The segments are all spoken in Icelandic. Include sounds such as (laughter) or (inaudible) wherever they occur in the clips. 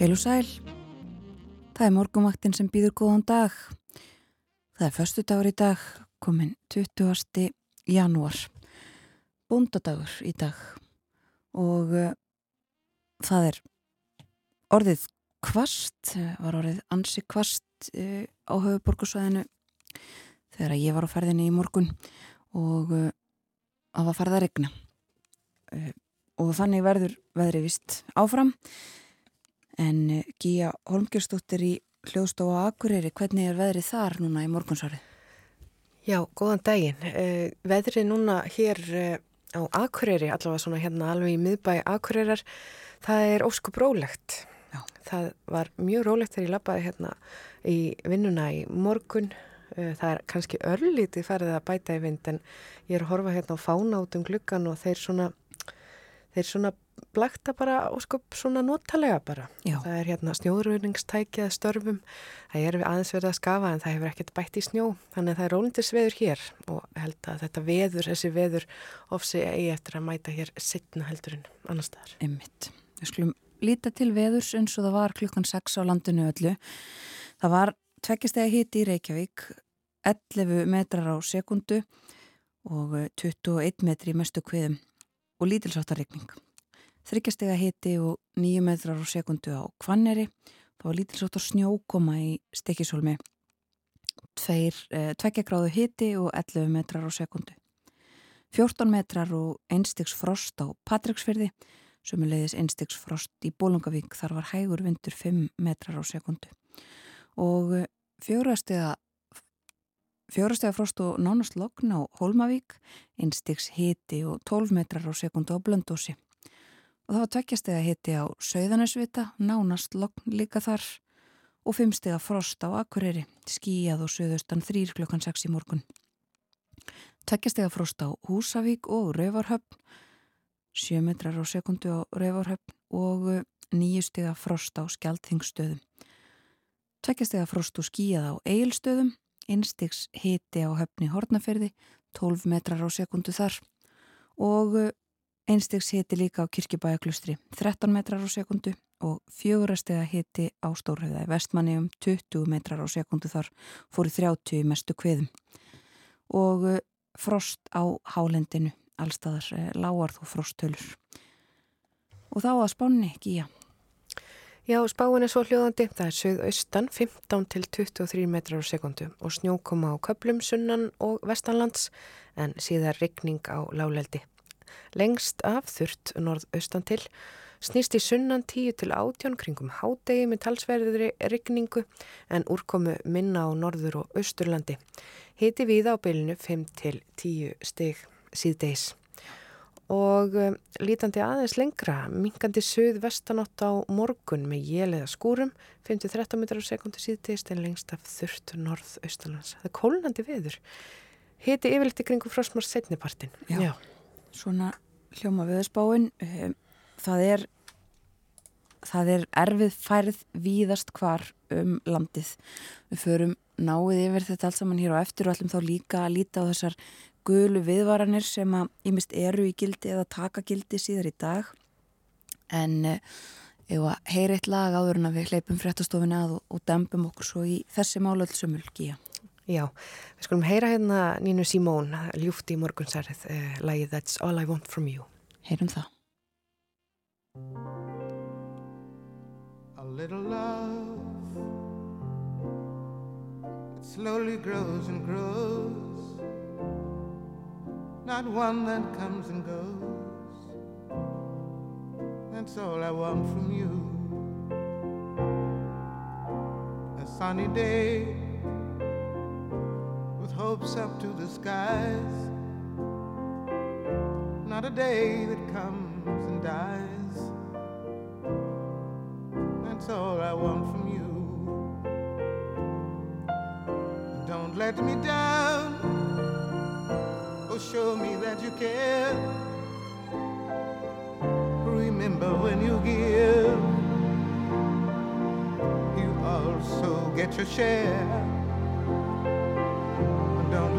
Heil og sæl, það er morgumaktinn sem býður góðan dag. Það er förstu dagur í dag, komin 20. janúar, búndadagur í dag og uh, það er orðið kvast, var orðið ansi kvast uh, á höfuborgarsvæðinu þegar ég var á ferðinni í morgun og uh, það var farið að regna og þannig verður veðri vist áfram En eh, Gíja Holmgjörnsdóttir í hljóðstofa Akureyri, hvernig er veðrið þar núna í morgunsárið? Já, góðan daginn. Eh, veðrið núna hér eh, á Akureyri, allavega svona hérna alveg í miðbæ Akureyrar, það er óskup rólegt. Já. Það var mjög rólegt þegar ég lappaði hérna í vinnuna í morgun. Það er kannski örlítið farið að bæta í vind en ég er að horfa hérna á fána út um gluggan og þeir svona, þeir svona blakta bara óskup svona notalega bara. Já. Það er hérna snjóðröðningstækjað störfum, það er við aðeins verið að skafa en það hefur ekkert bætt í snjó þannig að það er rólindisveður hér og held að þetta veður, þessi veður ofsi eigi eftir að mæta hér sittna heldurinn annar staðar. Ymmitt. Við skulum líta til veðurs eins og það var klukkan 6 á landinu öllu. Það var tveggjastega hiti í Reykjavík 11 metrar á sekundu og 21 metri í mestu kviðum og lítilsáttarreikning þryggjastega hiti og nýju metrar á sekundu á Kvanneri þá var lítilsóttar snjókoma í stekisólmi eh, tveggjagráðu hiti og 11 metrar á sekundu 14 metrar og einstiks frost á Patricksfyrði sem er leiðis einstiks frost í Bólungavík þar var hægur vindur 5 metrar á sekundu og eh, fjórastega fjórastega frost og nánast lokn á Holmavík einstiks hiti og 12 metrar á sekundu á Blöndósi og það var tveggjastega hitti á Sauðanesvita, nánast lokn líka þar og fimmstega frost á Akureyri, skíjað og söðustan þrýr klokkan 6 í morgun. Tveggjastega frost á Húsavík og Rauvarhöfn, 7 metrar á sekundu á Rauvarhöfn og nýjustega frost á Skjaldþingstöðum. Tveggjastega frost og skíjað á Eilstöðum, einstigs hitti á höfni Hortnaferði, 12 metrar á sekundu þar og Einstegs hiti líka á kirkibæjaklustri 13 metrar á sekundu og fjögurastega hiti á Stórhauða í vestmanni um 20 metrar á sekundu þar fóri 30 mestu kviðum. Og eh, frost á hálendinu allstaðar eh, lágar þú frosttölur. Og þá að spánni ekki, já Já, spáin er svo hljóðandi, það er sögðaustan 15 til 23 metrar á sekundu og snjókoma á köplum sunnan og vestanlands en síðar rigning á láleldi Lengst af þurft norðaustan til snýst í sunnan 10 til 18 kringum hádegi með talsverðri rigningu en úrkomu minna á norður og austurlandi. Hiti við á bylnu 5 til 10 stig síðdeis. Og um, lítandi aðeins lengra, minkandi söð-vestanátt á morgun með jélega skúrum, 5-13 metrar á sekundi síðdeist en lengst af þurft norð-austalands. Það er kólnandi veður. Hiti yfirleitt í kringum frostmars setnipartin. Já. Já svona hljóma viðspáin eh, það er það er erfið færð víðast hvar um landið. Við förum náið yfir þetta allt saman hér á eftir og ætlum þá líka að líta á þessar gulu viðvaranir sem að ímist eru í gildi eða taka gildi síðar í dag. En ef eh, að heyri eitt lag áður en að við hleypum fréttastofinu að og, og dempum okkur svo í þessi málöldsumul Gíja Já, við skulum heyra hérna Nínu Simón, ljúft í morgunsærið, uh, lagið That's All I Want From You. Heyrum það. A little love It slowly grows and grows Not one that comes and goes That's all I want from you A sunny day hopes up to the skies. not a day that comes and dies. That's all I want from you. Don't let me down. Oh, show me that you care. Remember when you give, you also get your share.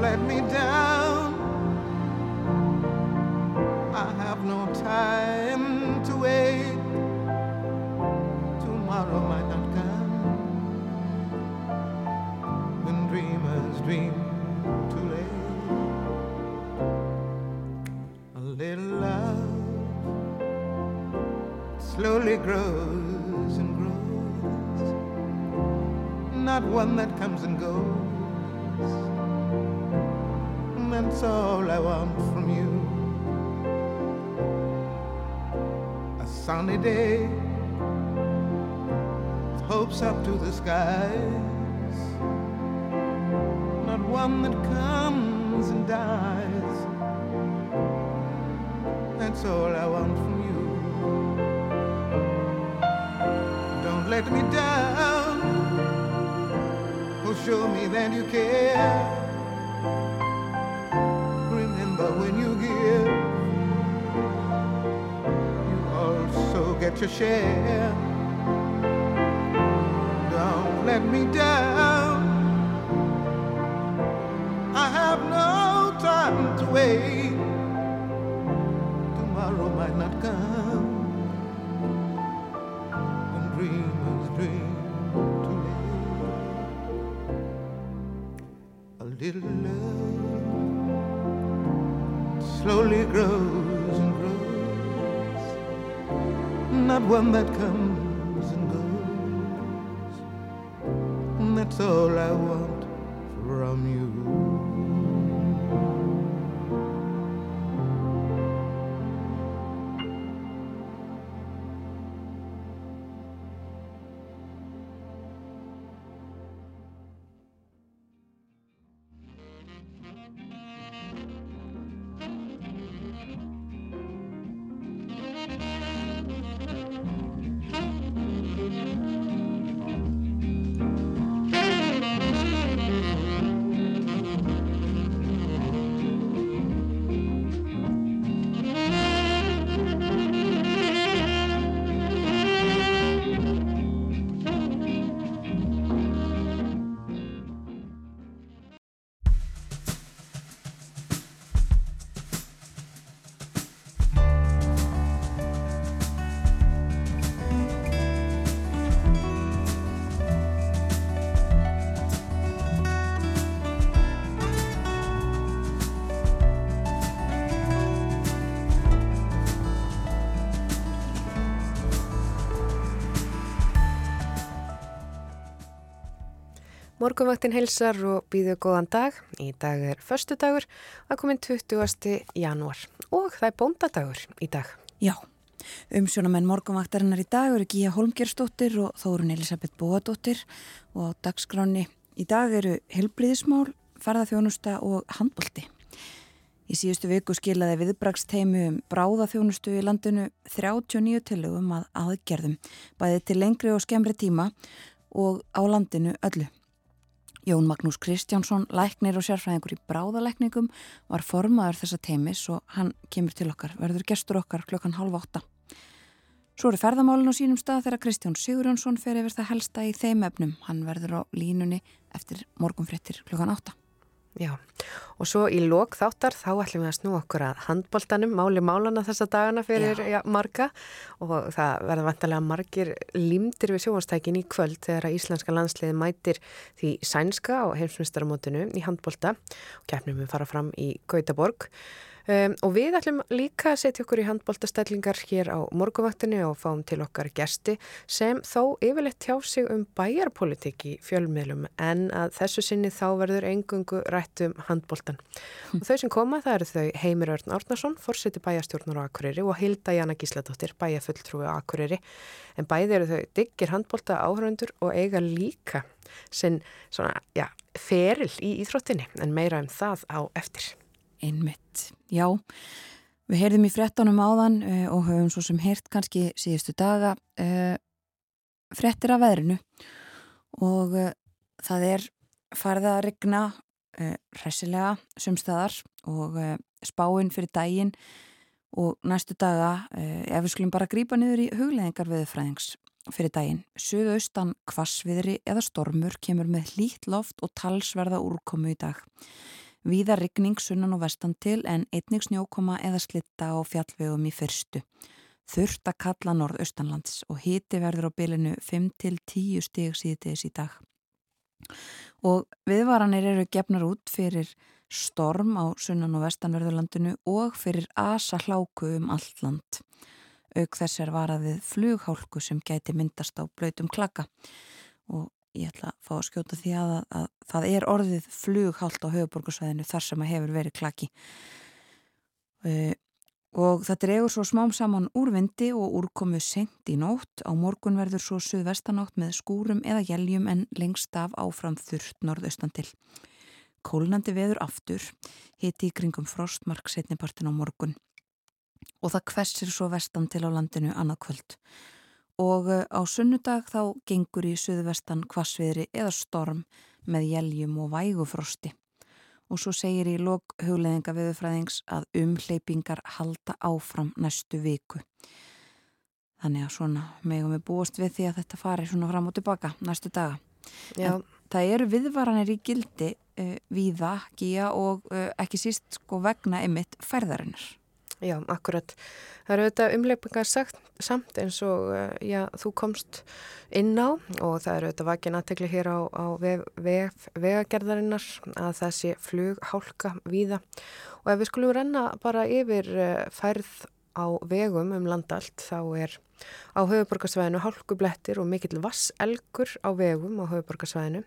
Let me down. I have no time to wait. Tomorrow might not come. When dreamers dream too late. A little love slowly grows and grows. Not one that comes and goes. That's all I want from you. A sunny day, with hopes up to the skies. Not one that comes and dies. That's all I want from you. Don't let me down. Oh, show me that you care. When you give, you also get your share. Don't let me down. I have no time to wait. Tomorrow might not come. And dreamers dream. A little slowly grows and grows. Not one that comes and goes. And that's all I want from you. Morgunvaktin heilsar og býðu góðan dag. Í dag er förstu dagur, að komin 20. janúar og það er bóndadagur í dag. Já, umsjónamenn morgunvaktarinnar í dag eru Gíja Holmgerstóttir og Þórun Elisabeth Bóadóttir og á dagskráni í dag eru helbriðismál, ferðarþjónusta og handbólti. Í síðustu viku skilaði viðbragsteimu um bráðaþjónustu í landinu 39 tilugum að aðgerðum, bæði til lengri og skemmri tíma og á landinu öllu. Jón Magnús Kristjánsson, læknir og sérfræðingur í bráðalækningum, var formaður þessa teimis og hann kemur til okkar, verður gestur okkar klokkan halv átta. Svo eru ferðamálin á sínum stað þegar Kristján Sigurjónsson fer yfir það helsta í þeim efnum. Hann verður á línunni eftir morgunfréttir klokkan átta. Já, og svo í lok þáttar þá ætlum við að snú okkur að handbóltanum, máli málana þessa dagana fyrir já. Já, marga og það verða vantarlega margir limdir við sjónastækin í kvöld þegar að íslenska landsliði mætir því sænska á heimsmyndstarmótinu í handbólta og kefnum við fara fram í Gautaborg. Um, og við ætlum líka að setja okkur í handbóltastellingar hér á morguvaktinu og fáum til okkar gesti sem þó yfirleitt tjá sig um bæjarpolitik í fjölmiðlum en að þessu sinni þá verður engungu rætt um handbóltan. Hm. Og þau sem koma það eru þau Heimir Örn Árnason, fórseti bæjastjórnur á Akureyri og Hilda Jana Gísladóttir, bæjafulltrúi á Akureyri. En bæði eru þau diggir handbólta áhörundur og eiga líka sinn svona, já, feril í íþróttinni en meira um það á eftir. Einmitt, já. Við heyrðum í frettunum áðan uh, og höfum svo sem heyrt kannski síðustu daga uh, frettir af veðrinu og uh, það er farið að regna hressilega sumstaðar og spáinn fyrir daginn og næstu daga, ef við skulum bara grýpa niður í hugleðingar viðfræðings fyrir daginn. Suðaustan kvassviðri eða stormur kemur með hlýtt loft og talsverða úrkomu í dag. Víða rigning sunnan og vestan til en einnig snjókoma eða slitta á fjallvegum í fyrstu. Þurft að kalla norðaustanlands og hiti verður á bylinu 5-10 stig síðdeis í dag. Og viðvaranir eru gefnar út fyrir storm á sunnan og vestanverðurlandinu og fyrir asa hláku um allt land. Auk þess er varaðið flughálku sem gæti myndast á blöytum klaka og ég ætla að fá að skjóta því að, að, að það er orðið flughált á höfuborgarsvæðinu þar sem að hefur verið klaki. Uh, og það dregur svo smám saman úrvindi og úrkomu sent í nótt. Á morgun verður svo suðvestanátt með skúrum eða jæljum en lengst af áfram þurft norðaustan til. Kólnandi veður aftur hiti í kringum frostmark setnipartin á morgun. Og það kvessir svo vestan til á landinu annað kvöld og eh, á sunnudag þá gengur í suðvestan kvassviðri eða storm með jæljum og vægufrosti. Og svo segir í lok hugleðinga viðfræðings að umhleypingar halda áfram næstu viku. Þannig að svona megum við búast við því að þetta fari svona fram og tilbaka næstu daga. Já. En það eru viðvaranir í gildi uh, víða, gíja og uh, ekki síst sko vegna ymitt færðarinnar. Já, akkurat. Það eru auðvitað umleipingar samt eins og eh, já, þú komst inn á og það eru auðvitað vakin aðtegli hér á, á vef, vef, vegagerðarinnar að það sé flug, hálka, víða og ef við skulum renna bara yfir eh, færð á vegum um landalt þá er á höfuborgarsvæðinu hálkublettir og mikill vasselgur á vegum á höfuborgarsvæðinu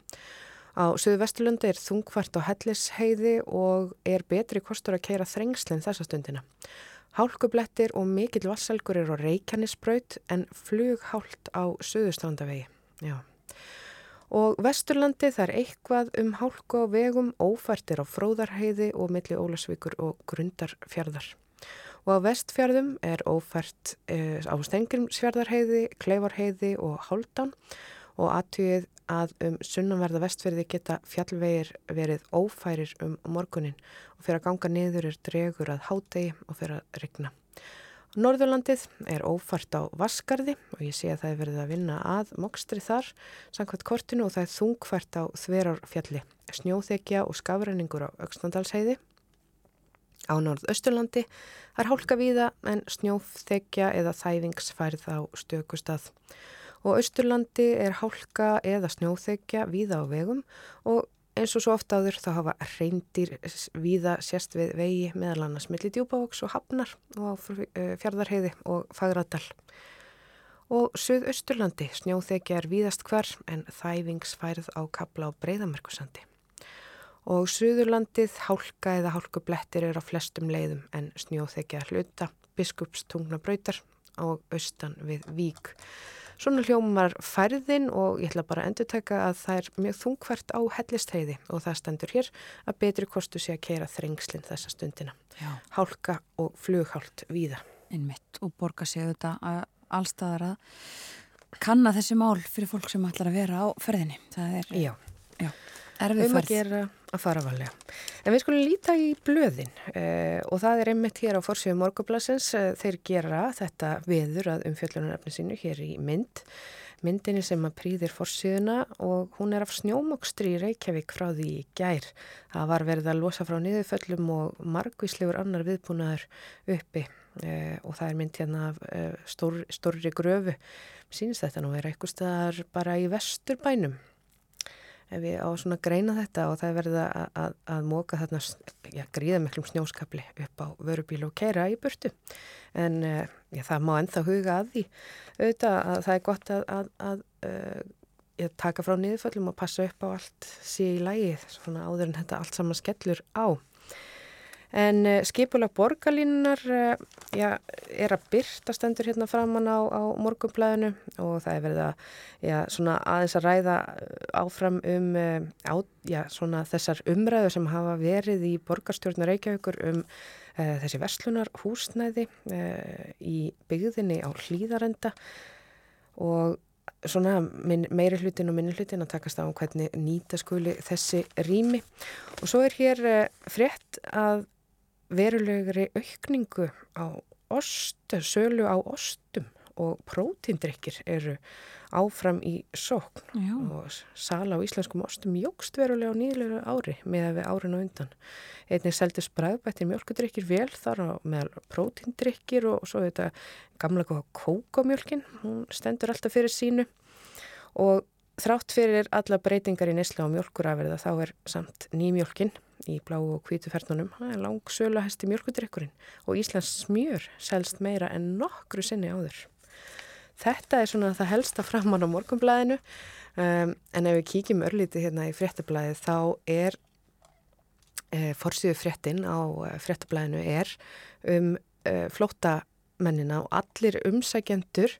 Á Suðu Vesturlundi er þungfært á hellisheiði og er betri kostur að keira þrengslinn þessa stundina. Hálkublettir og mikill vassalgur er á Reykjanesbraut en flughált á Suðustrandavegi. Já. Og Vesturlandi það er eitthvað um hálku á vegum, ófærtir á Fróðarheiði og milli Ólasvíkur og Grundarfjörðar. Og á vestfjörðum er ófært eh, á Stengrimsfjörðarheiði, Kleivarheiði og Háldan og aðtugið að um sunnanverða vestferði geta fjallvegir verið ófærir um morgunin og fyrir að ganga niður er dregur að hádegi og fyrir að regna. Norðurlandið er ófært á Vaskarði og ég sé að það er verið að vinna að mokstri þar samkvæmt kortinu og það er þungfært á Þverarfjalli, snjóþekja og skafræningur á Öxnandalsheiði. Á Norðausturlandi er hálka víða en snjóþekja eða þæfingsfærð á stökustað og Östurlandi er hálka eða snjóþekja víða á vegum og eins og svo ofta áður þá hafa reyndir víða sérst við vegi meðal annars milli djúbavóks og hafnar og eh, fjardarheiði og fagradal. Og Suðausturlandi snjóþekja er víðast hver en þæfingsfærð á kabla á breyðamerkusandi. Og Suðurlandið hálka eða hálkublettir er á flestum leiðum en snjóþekja hluta, biskupstungna bröytar og austan við vík. Svona hljómar færðin og ég ætla bara að endur taka að það er mjög þungvært á hellisteiði og það stendur hér að betri kostu sé að keira þrengslinn þessa stundina. Já. Hálka og flughált víða. Einmitt og borga sig auðvitað allstaðar að kanna þessi mál fyrir fólk sem ætlar að vera á ferðinni. Það er... Já. Já. Erfið um gera að fara valega. En við skulum líta í blöðin eh, og það er einmitt hér á Forsvíðu morgublasins. Eh, þeir gera þetta viður að umfjöllunarefni sínu hér í mynd. Myndinni sem að prýðir Forsvíðuna og hún er af snjómokstri í Reykjavík frá því í gær. Það var verið að losa frá niðurföllum og margvíslegur annar viðbúnaður uppi eh, og það er mynd hérna af eh, stór, stórri gröfu. Sýnist þetta nú er eitthvað staðar bara í vesturbænum ef við á svona greina þetta og það er verið að, að, að móka þarna já, gríða miklum snjóskapli upp á vörubílu og keira í burtu. En uh, já, það má ennþá huga að því. Auðvitað að það er gott að, að uh, taka frá niðurföllum og passa upp á allt síðan í lægi svona áður en þetta allt saman skellur á En uh, skipulag borgarlínunar uh, já, er að byrta stendur hérna framann á, á morgumblæðinu og það er verið að já, aðeins að ræða áfram um á, já, þessar umræðu sem hafa verið í borgarstjórnar Reykjavíkur um uh, þessi verslunar húsnæði uh, í byggðinni á hlýðarenda og svona meiri hlutin og minni hlutin að takast á um hvernig nýta skuli þessi rými. Og svo er hér frétt að verulegri aukningu á ostu, sölu á ostum og prótindrykkir eru áfram í sókn Já. og sala á íslenskum ostum jógst verulega á nýðlega ári með að við árin og undan. Einnig seldist bræðbættir mjölkudrykkir vel þar á meðal prótindrykkir og svo þetta gamla kókamjölkin, hún stendur alltaf fyrir sínu og þrátt fyrir alla breytingar í nesla á mjölkurafverða þá er samt nýmjölkin í blá og hvítu fernunum. Það er langsölu að hesti mjölkudrykkurinn og Íslands smjör selst meira en nokkru sinni áður. Þetta er svona það helsta framann á morgumblæðinu um, en ef við kíkjum örlítið hérna í fréttablaðið þá er e, forsiðu fréttin á e, fréttablaðinu er um e, flóttamennina og allir umsækjendur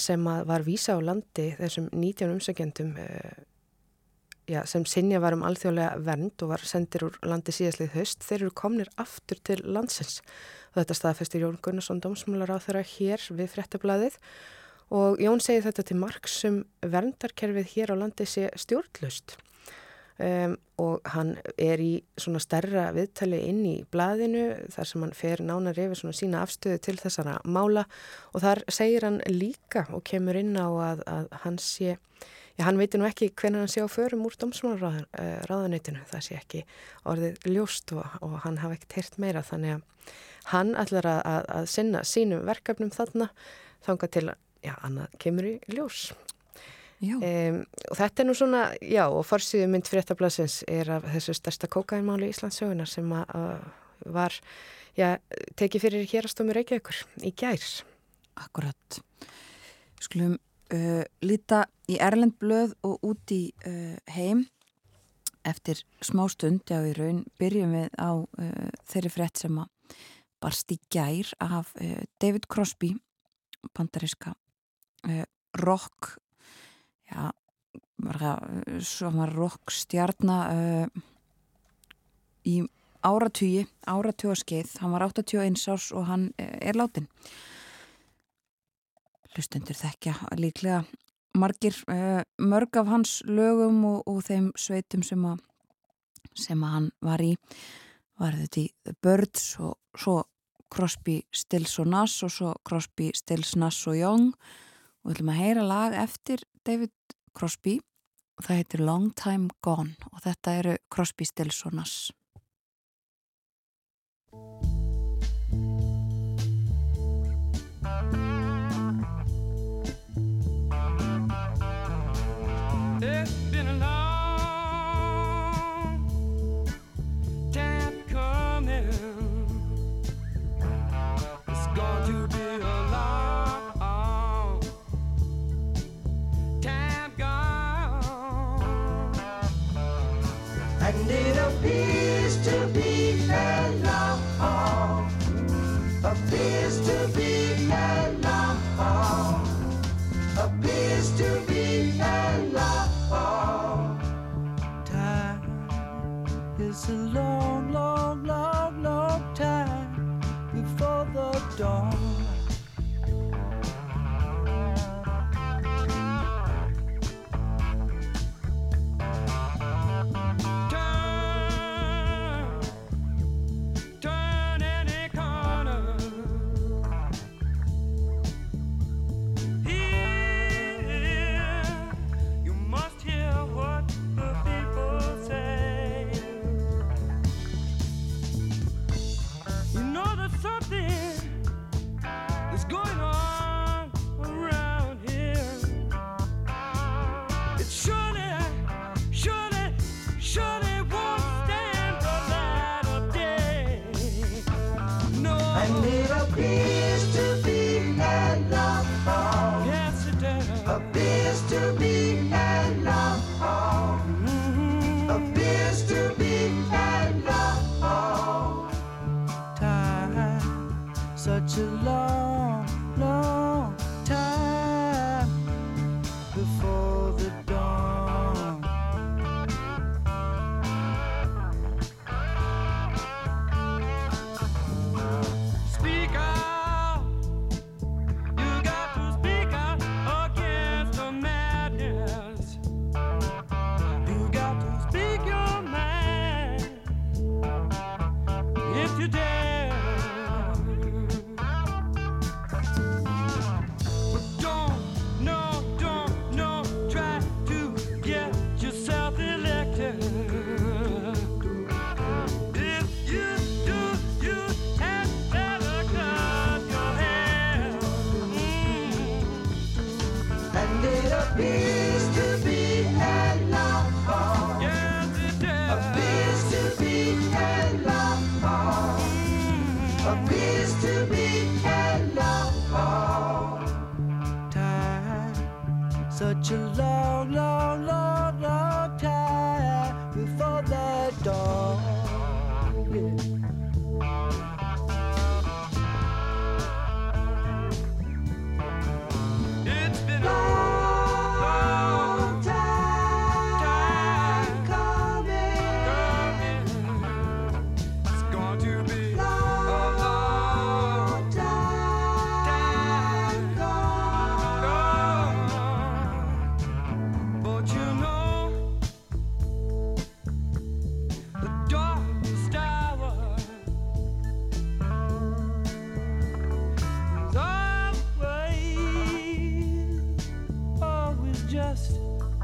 sem var vísa á landi þessum 19 umsækjendum e, já, sem sinja var um alþjóðlega vernd og var sendir úr landi síðastlið höst, þeir eru komnir aftur til landsins. Þetta staðfestir Jón Gunnarsson, dómsmálar á þeirra hér við frettablaðið og Jón segir þetta til marksum verndarkerfið hér á landi sé stjórnlust. Um, og hann er í svona stærra viðtali inn í blaðinu þar sem hann fer nánar yfir svona sína afstöðu til þessara mála og þar segir hann líka og kemur inn á að, að hann sé Já, hann veitir nú ekki hvernig hann sé á förum úr domsmálaráðanöytinu, það sé ekki orðið ljóst og, og hann hafa ekkert heyrt meira þannig að hann ætlar að, að, að sinna sínum verkefnum þarna þanga til að, já, annað kemur í ljós. Um, og þetta er nú svona, já, og fórsýðu mynd fréttablasins er af þessu stærsta kókainmáli í Íslandsögunar sem var, já, tekið fyrir hérastómi Reykjavíkur í gærs. Akkurat. Skulum uh, líta í Erlend blöð og út í uh, heim eftir smá stund, já í raun byrjum við á uh, þeirri frett sem að barst í gær af David Crosby pandariska uh, rock já sem var rock stjarnar í áratúi áratúa skeið, hann var 81 árs og hann er látin hlustendur þekkja líklega margir uh, mörg af hans lögum og, og þeim sveitum sem að, sem að hann var í. Var þetta í The Birds og svo Crosby, Stills og Nass og svo Crosby, Stills, Nass og Young. Og við ætlum að heyra lag eftir David Crosby og það heitir Long Time Gone og þetta eru Crosby, Stills og Nass is to be married.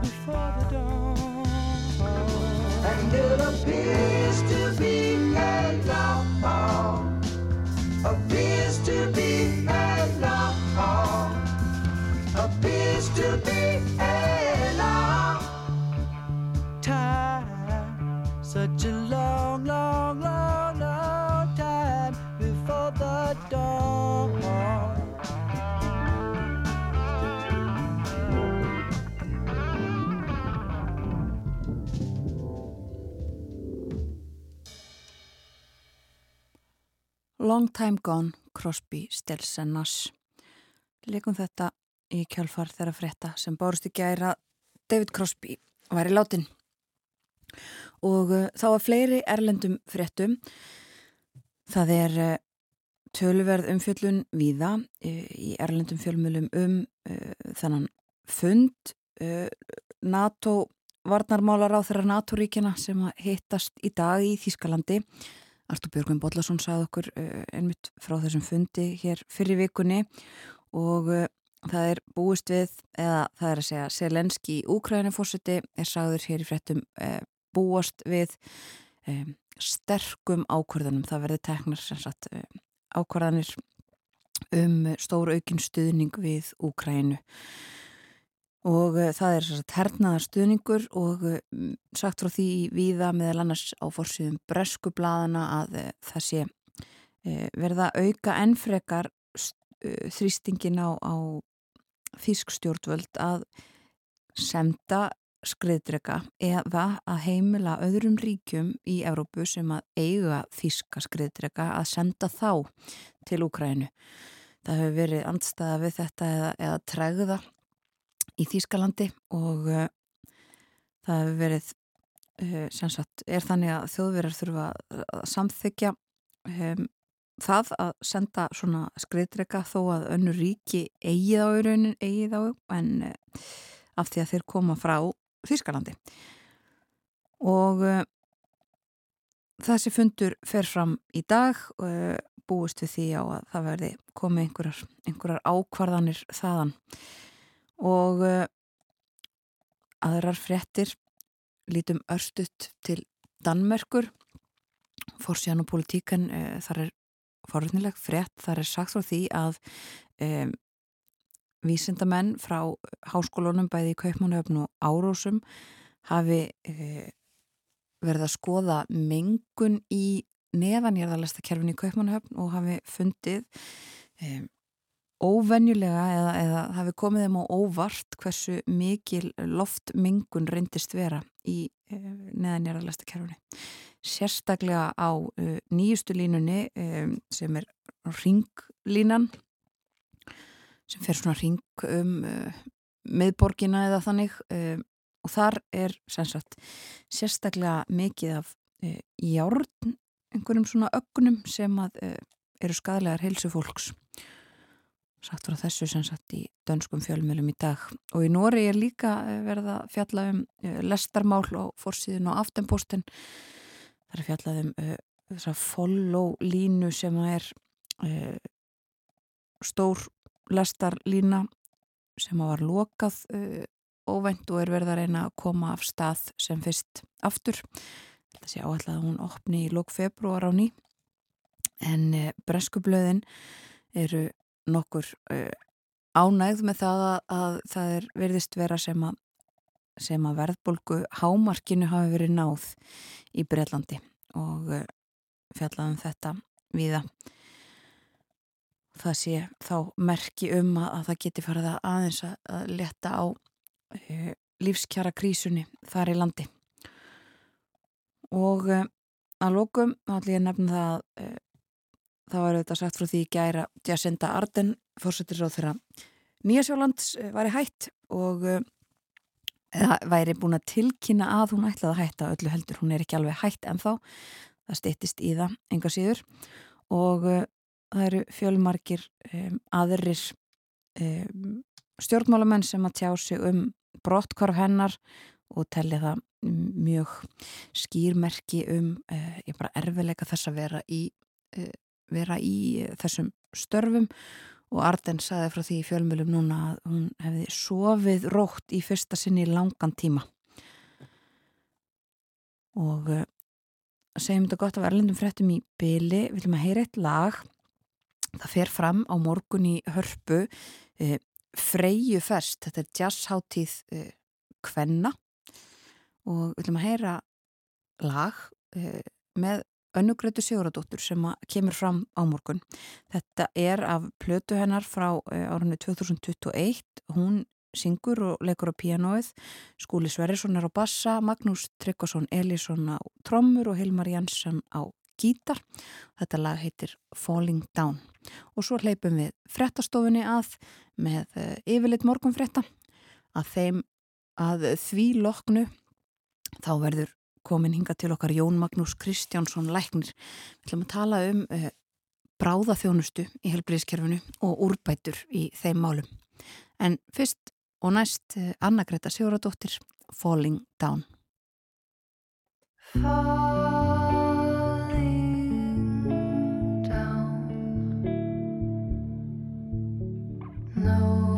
Before the dawn. And it appears to be a law. Long Time Gone, Crosby, Stills and Nash. Leikum þetta í kjálfar þeirra frétta sem bárst í gæra David Crosby var í látin. Og uh, þá var fleiri erlendum fréttum. Það er uh, töluverð umfjöllun víða uh, í erlendum fjölmjölum um þennan fund NATO varnarmálar á þeirra NATO-ríkina sem hittast í dag í Þískalandi. Artur Björgvin Bodlason sagði okkur uh, einmitt frá þessum fundi hér fyrir vikunni og uh, það er búist við, eða það er að segja Selenski í Úkrænifórseti er sagður hér í fréttum uh, búast við um, sterkum ákvörðunum. Það verði teknar sagt ákvörðanir um stóru aukinn stuðning við Úkrænu og uh, það er sagt, hernaðar stuðningur og uh, sagt frá því viða meðal annars á fórsýðum bresku bladana að uh, það sé verða auka ennfrekar þrýstingin á, á þísk stjórnvöld að semta skriðdrega eða að heimila öðrum ríkjum í Európu sem að eiga þíska skriðdrega að senda þá til Úkrænu. Það hefur verið andstæða við þetta eða, eða tregða í Þýskalandi og uh, það hefur verið uh, sem sagt, er þannig að þjóðverðar þurfa að samþykja um, það að senda svona skriðdrega þó að önnu ríki eigið á raunin, eigið á en uh, af því að þeir koma frá Þýskalandi. Og þessi fundur fer fram í dag og búist við því á að það verði komið einhverjar, einhverjar ákvarðanir þaðan og uh, aðrar fréttir. Lítum örstuðt til Danmerkur. Fórsíðan og politíkan uh, þar er forutnileg frétt, þar er sagt frá því að um, vísindamenn frá háskólunum bæði í Kaupmannöfn og Árósum hafi uh, verið að skoða mengun í neðanjörðalesta kerfin í Kaupmannöfn og hafi fundið um, óvenjulega eða, eða hafi komið þeim á óvart hversu mikil loftmengun reyndist vera í uh, neðanjörðalesta kerfini. sérstaklega á uh, nýjustu línunni um, sem er ringlínan sem fer svona ring um uh, miðborgina eða þannig um, og þar er sagt, sérstaklega mikið af uh, járn einhverjum svona ögnum sem að eru skadlegar heilsu fólks sagt frá þessu sem sagt í dönskum fjölmjölum í dag. Og í Nóri er líka verða fjalla um lestarmál og fórsíðin og aftenposten. Það er fjallað um þessa follow línu sem er stór lestarlína sem var lokað uh, óvænt og er verið að reyna að koma af stað sem fyrst aftur. Þetta sé áallega að hún opni í lók februar á ný. En uh, breskublöðin eru nokkur uh, ánægð með það að, að það er verðist vera sem að, sem að verðbolgu hámarkinu hafi verið náð í Breitlandi og fjallaðum þetta viða það sé þá merki um að, að það geti farið að aðeins að, leta á uh, lífskjara krísunni þar í landi. Og uh, að lókum þá ætlum ég að það uh, það var auðvitað sagt frá því gæra Jacinda Arden, fórsettir á þeirra Nýjasjólands væri hætt og eða væri búin að tilkynna að hún ætlaði að hætta öllu heldur, hún er ekki alveg hætt en þá það stýttist í það enga síður. Og það eru fjölmarkir um, aðrir um, stjórnmálamenn sem að tjá sig um brottkvarf hennar og telli það mjög skýrmerki um uh, erfileika þess að vera í, uh, vera í þessum störfum og Arden saði frá því í fjölmjölum núna að hún hefði sofið rótt í fyrsta sinni langan tíma. Og uh, segjum þetta gott af erlendum fréttum í byli, viljum að heyra eitt lag. Það fer fram á morgun í hörpu e, Freyju fest, þetta er jazzháttíð e, Kvenna. Og við ætlum að heyra lag e, með önnugrætu Sigurðardóttur sem kemur fram á morgun. Þetta er af plötu hennar frá árunni 2021. Hún syngur og leikur á pianoið. Skúli Sverrisson er á bassa, Magnús Tryggvason Elísson á trommur og Hilmar Jansson á gítar. Þetta lag heitir Falling Down. Og svo hleypum við frettastofunni að með uh, yfirleitt morgunfretta að þeim að því loknu þá verður komin hinga til okkar Jón Magnús Kristjánsson Læknir. Við ætlum að tala um eh, bráðaþjónustu í helbriðskerfinu og úrbætur í þeim málum. En fyrst og næst eh, Anna Greta Sigurðardóttir, Falling Down. Falling down No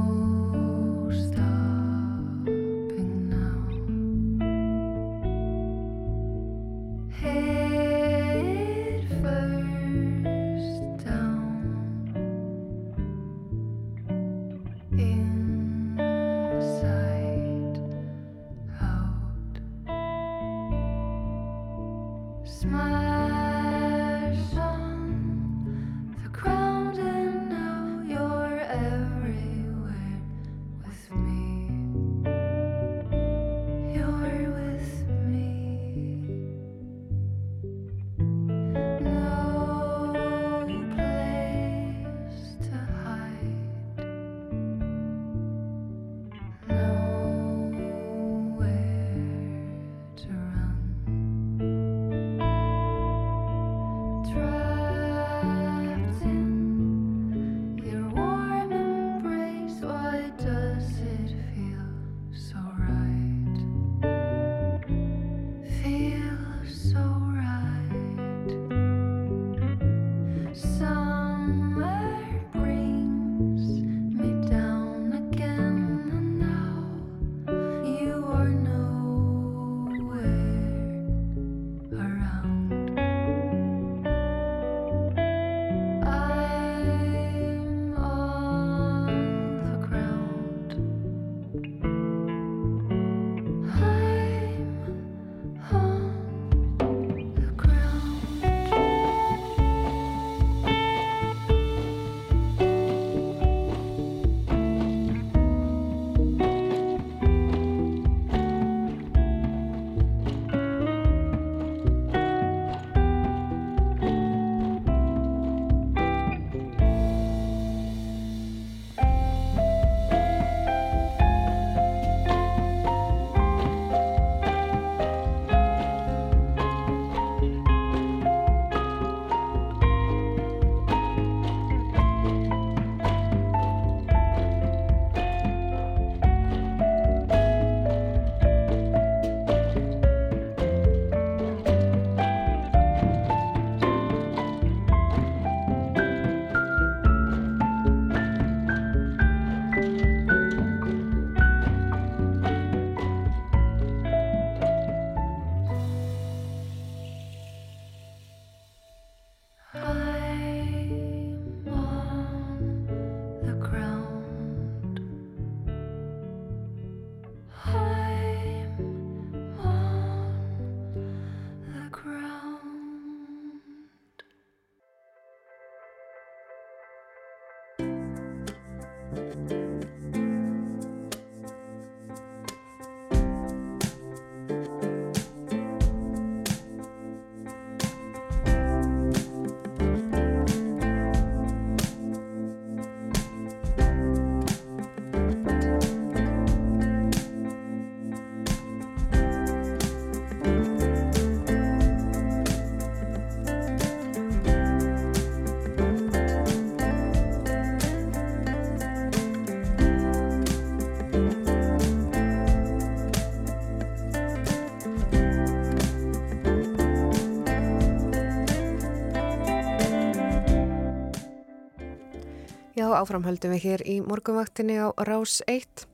Já, áframhaldum við hér í morgunvaktinni á Rás 1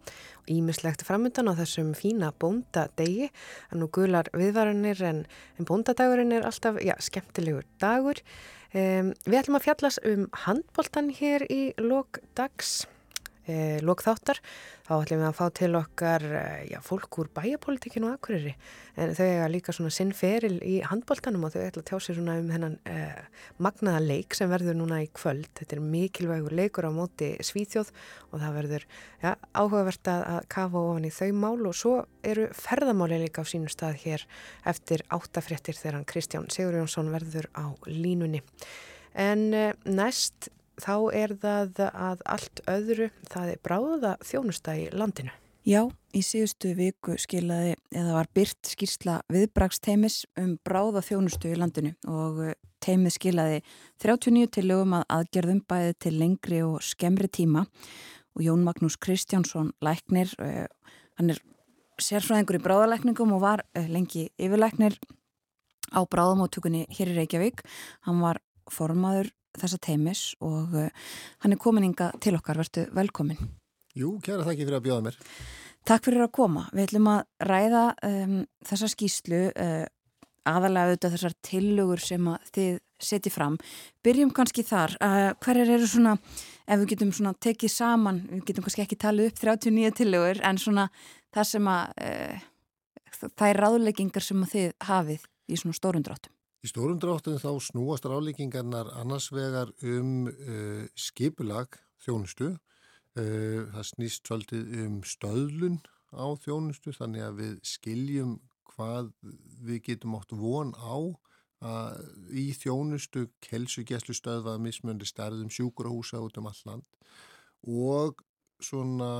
og ímislegt framöndan á þessum fína bóndadegi. Er nú gular viðvaranir en, en bóndadagurinn er alltaf, já, skemmtilegur dagur. Um, við ætlum að fjallast um handbóltan hér í lok dags, eh, lok þáttar. Þá ætlum við að fá til okkar eh, já, fólk úr bæjapolitikinu og akkuriri. En þau eiga líka svona sinnferil í handbóltanum og þau ætla að tjá sér svona um hennan eh, magnaða leik sem verður núna í kvöld. Þetta er mikilvægur leikur á móti Svíþjóð og það verður ja, áhugavert að kafa ofan í þau mál og svo eru ferðamáli líka á sínu stað hér eftir áttafréttir þegar Kristján Sigur Jónsson verður á línunni. En næst þá er það að allt öðru það er bráða þjónusta í landinu. Já, í síðustu viku skilaði eða var byrt skýrsla viðbragsteimis um bráða þjónustu í landinu og eh, teimið skilaði 39 til lögum að aðgerðum bæði til lengri og skemmri tíma og Jón Magnús Kristjánsson læknir, uh, hann er sérfræðingur í bráðalækningum og var uh, lengi yfirlæknir á bráðamóttökunni hér í Reykjavík. Hann var formaður þessa teimis og uh, hann er komin inga til okkar, verðu velkomin. Jú, kæra þakki fyrir að bjóða mér. Takk fyrir að koma. Við ætlum að ræða um, þessa skýslu uh, aðalega auðvitað þessar tillögur sem þið setji fram. Byrjum kannski þar. Uh, hverjar eru svona, ef við getum svona tekið saman, við getum kannski ekki talið upp 39 tillögur, en svona það sem að uh, það er ráðleggingar sem þið hafið í svona stórundráttum. Í stórum dráttum þá snúast ráleikingarnar annars vegar um uh, skipulag þjónustu. Uh, það snýst svolítið um stöðlun á þjónustu þannig að við skiljum hvað við getum átt von á að í þjónustu kelsugjæslu stöðvað mismöndi stærðum sjúkurahúsa út um all land og svona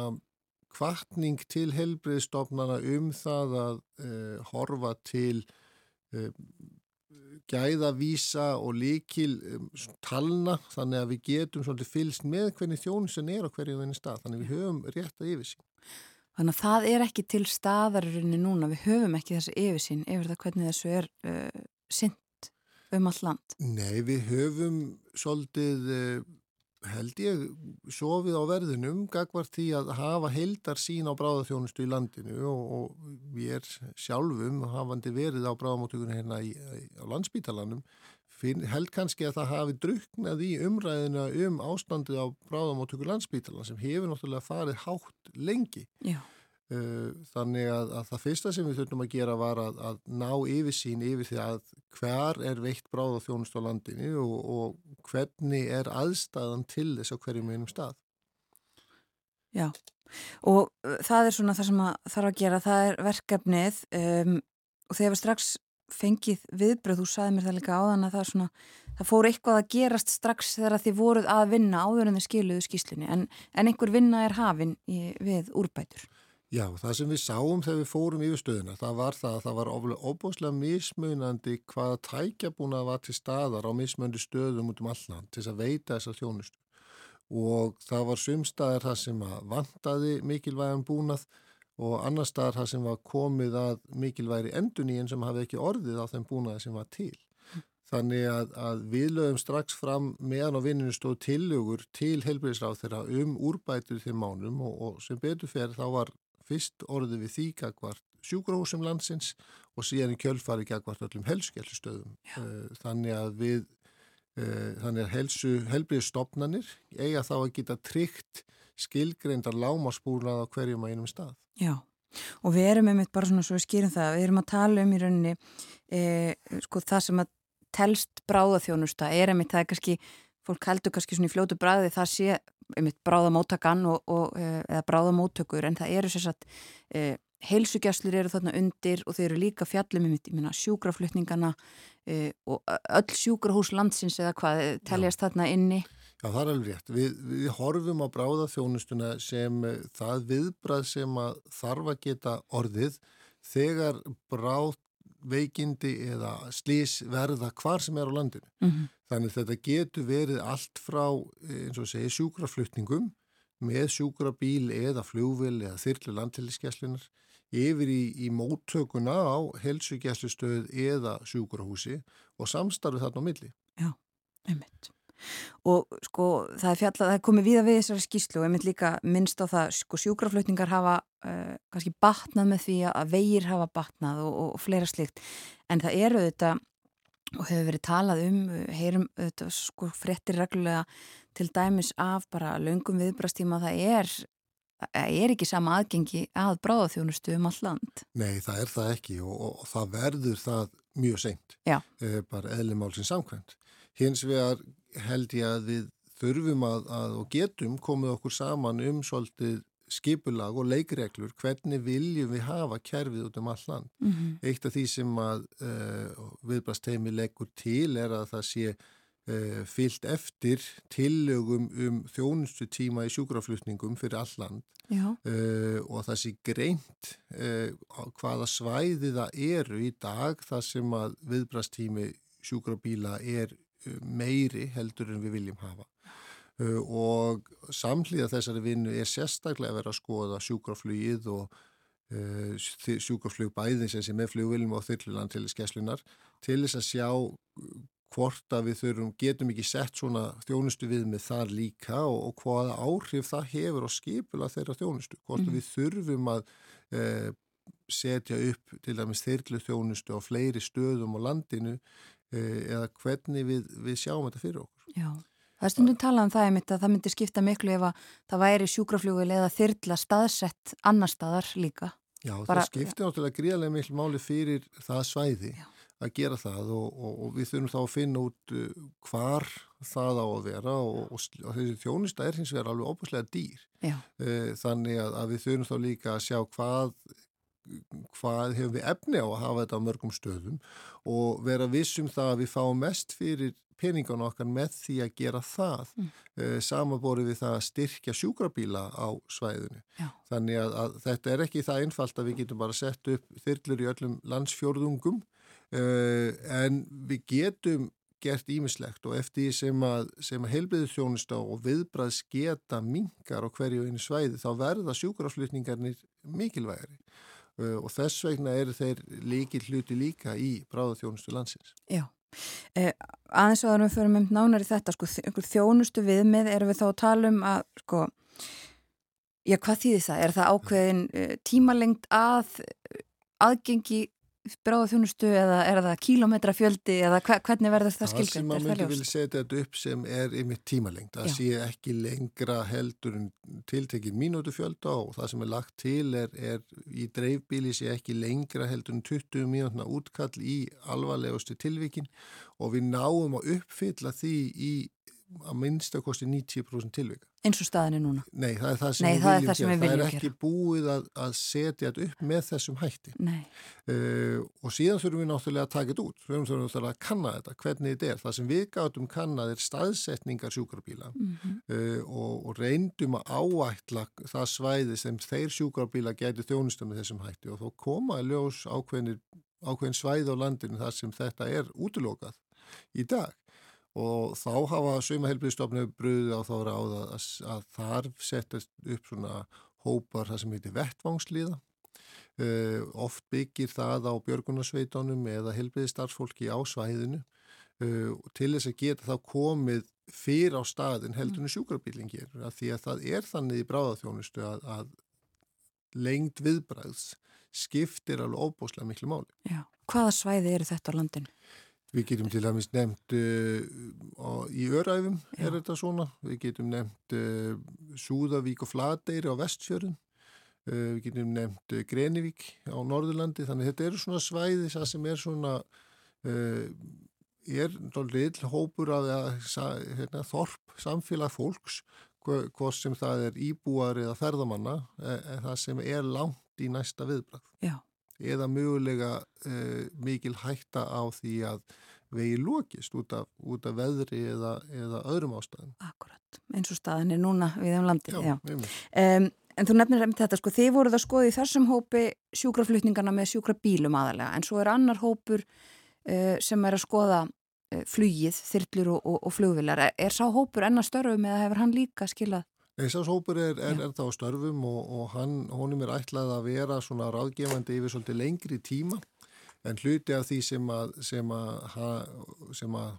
kvartning til helbriðstofnana um það að uh, horfa til gæðavísa og líkil um, talna þannig að við getum svolítið fylst með hvernig þjónusin er á hverju venni stað þannig við höfum rétt að yfirsýn. Þannig að það er ekki til staðarinnu núna, við höfum ekki þessi yfirsýn yfir það hvernig þessu er uh, synd um all land. Nei, við höfum svolítið uh, held ég sofið á verðinum gagvar því að hafa heildar sín á bráðaþjónustu í landinu og, og við er sjálfum hafandi verið á bráðamóttökunni hérna í, á landsbítalanum held kannski að það hafi druknað í umræðina um ástandið á bráðamóttöku landsbítalan sem hefur náttúrulega farið hátt lengi. Já. Þannig að, að það fyrsta sem við þurfum að gera var að, að ná yfirsýn yfir því að hver er veikt bráð á þjónust á landinu og, og hvernig er aðstæðan til þess á hverjum einum stað. Já, og það er svona það sem að þarf að gera, það er verkefnið um, og þegar við strax fengið viðbröð, þú saði mér það líka áðan að það, svona, það fór eitthvað að gerast strax þegar þið voruð að vinna áður en þið skiluðu skýslunni, en, en einhver vinna er hafin í, við úrbætur. Já, það sem við sáum þegar við fórum yfir stöðuna, það var það að það var ofbúslega mismunandi hvaða tækjabúna var til staðar á mismunandi stöðum út um allan til að veita þessa þjónustu. Og það var sumstaðar það sem vantaði mikilvægum búnað og annar staðar það sem var komið að mikilvægri enduníin sem hafi ekki orðið á þeim búnaði sem var til. Þannig að, að við lögum strax fram meðan á vinninu stóð tillögur til helbriðsráð þeirra um úrbætur þeim mánum og, og sem betur fer þá var fyrst orðið við því gagvart sjúkrahúsum landsins og síðan í kjölfari gagvart öllum helskjálfstöðum. Þannig að við, þannig að helsu, helbriðstofnanir eiga þá að geta tryggt skilgreindar lámaspúlað á hverjum að einum stað. Já, og við erum einmitt bara svona svo skýrum það, við erum að tala um í rauninni e, sko það sem að telst bráðaþjónusta er einmitt það er kannski fólk heldur kannski svona í fljótu bræði það sé einmitt bráðamóttakan og, og, eh, eða bráðamóttökur en það eru sérsagt e, heilsugjastlur eru þarna undir og þeir eru líka fjallum einmitt, ég minna, sjúkraflutningana e, og öll sjúkrahús landsins eða hvað teljast Já. þarna inni Já, það er alveg rétt. Við, við horfum á bráðaþjónustuna sem það viðbrað sem að þarf að geta orðið þegar bráð veikindi eða slís verða hvar sem er á landinu. Mm -hmm. Þannig þetta getur verið allt frá, eins og segi, sjúkraflutningum með sjúkrabíl eða fljóvil eða þyrlu landtæliskeslunar yfir í, í móttökuna á helsugjæslustöð eða sjúkrahúsi og samstarfið þarna á milli. Já, einmitt og sko það er fjallað, það er komið víða við þessari skýslu og ég mynd líka minnst á það sko sjúkraflutningar hafa uh, kannski batnað með því að vegir hafa batnað og, og, og fleira slikt en það eru þetta og hefur verið talað um, heyrum þetta sko frettir reglulega til dæmis af bara löngum viðbrastíma það er það er ekki sama aðgengi að bráðaþjónustu um all land. Nei, það er það ekki og, og, það verður það mjög seint, eh, bara eðlumálsins samkvæmt. Hins vegar held ég að við þurfum að, að og getum komið okkur saman um svolítið skipulag og leikreglur, hvernig viljum við hafa kerfið út um all land. Mm -hmm. Eitt af því sem að uh, viðbrasteimi leggur til er að það sé uh, fyllt eftir tillögum um þjónustu tíma í sjúkraflutningum fyrir all land uh, og það sé greint hvaða svæði það eru í dag þar sem að viðbrastími sjúkrabíla er meiri heldur en við viljum hafa uh, og samhlýða þessari vinnu er sérstaklega að vera að skoða sjúkraflugið og uh, sjúkraflug bæðins sem er flugviljum og þyrluland til skeslunar til þess að sjá hvort að við þurfum, getum ekki sett svona þjónustu við með þar líka og, og hvaða áhrif það hefur á skipula þeirra þjónustu, hvort mm. við þurfum að eh, setja upp til dæmis þyrlu þjónustu á fleiri stöðum á landinu eða hvernig við, við sjáum þetta fyrir okkur. Já, það er stundum talað um það einmitt að það myndi skipta miklu ef að það væri sjúkrafljóðil eða þyrla staðsett annar staðar líka. Já, Bara, það skiptir náttúrulega gríðarlega miklu máli fyrir það svæði já. að gera það og, og, og við þurfum þá að finna út uh, hvar það á að vera og, og þessi þjónista er hins vegar alveg óbúslega dýr. Já. Eh, þannig að, að við þurfum þá líka að sjá hvað hvað hefur við efni á að hafa þetta á mörgum stöðum og vera vissum það að við fáum mest fyrir peningan okkar með því að gera það mm. eh, samanborið við það að styrkja sjúkrabíla á svæðinu. Já. Þannig að, að þetta er ekki það einfalt að við getum bara sett upp þyrlur í öllum landsfjörðungum uh, en við getum gert ímislegt og eftir sem að, að heilbriðu þjónusta og viðbræðs geta mingar á hverju einu svæði þá verða sjúkraflutningarnir mikilvægri. Uh, og þess vegna eru þeir líkil hluti líka í bráðaþjónustu landsins. Já, eh, aðeins og þannig að við förum um nánar í þetta, sko, þjónustu viðmið erum við þá að tala um að, sko, já, hvað þýðir það? Er það ákveðin uh, tímalengt að aðgengi bráða þjónustu eða er það kílometrafjöldi eða hvernig verður það skilgjönd? Það sem maður myndi vilja setja þetta upp sem er yfir tímalengt, það sé ekki lengra heldur en tiltekin mínútufjölda og það sem er lagt til er, er í dreifbíli sé ekki lengra heldur en 20 mínútna útkall í alvarlegustu tilvikin og við náum að uppfylla því í að minnstakosti 90% tilvika. Eins og staðinu núna? Nei, það er það sem, Nei, við, það viljum gera. Það er ekki búið að, að setja þetta upp með þessum hætti. Uh, og síðan þurfum við náttúrulega að taka þetta út. Við þurfum náttúrulega að kanna þetta, hvernig þetta er. Það sem við gátum kannað er staðsetningar sjúkrabíla mm -hmm. uh, og, og reyndum að áætla það svæði sem þeir sjúkrabíla gæti þjónustum með þessum hætti og þó koma ljós ákveðin svæði á landinu þar sem þetta er útlokað í dag og þá hafa saumahelbriðstofnum bröðið á þá ráð að, að, að þar settast upp svona hópar það sem heitir vettvangsliða uh, oft byggir það á björgunarsveitónum eða helbriðstarfsfólki á svæðinu uh, til þess að geta þá komið fyrir á staðin heldunum sjúkrabíling gerur að því að það er þannig í bráðaþjónustu að, að lengt viðbræðs skiptir alveg óbúslega miklu máli. Já. Hvaða svæði eru þetta á landinu? Við getum til dæmis nefnt uh, í öræfum er þetta svona, við getum nefnt uh, Súðavík og Flateyri á vestfjörðum, uh, við getum nefnt Grenivík á Norðurlandi, þannig þetta eru svona svæði sem er svona, uh, er lill hópur af hérna, þorp samfélag fólks hvort sem það er íbúar eða ferðamanna e, e, það sem er langt í næsta viðbrað. Já. Eða mögulega e, mikil hætta á því að vegi lókist út út af veðri eða, eða öðrum ástæðum. Akkurat, eins og staðin er núna við um landi. Já, já. Um, en þú nefnir um þetta, sko, þið voruð að skoða í þessum hópi sjúkraflutningarna með sjúkrabílum aðalega, en svo er annar hópur uh, sem er að skoða uh, flugið, þyrlur og, og, og flugvilar. Er sá hópur enna störfum eða hefur hann líka skilað? Eisás hópur er, er, er þá störfum og, og hann, honum er ætlað að vera svona ráðgefandi yfir svolítið lengri tíma. En hluti af því sem að, sem að, sem að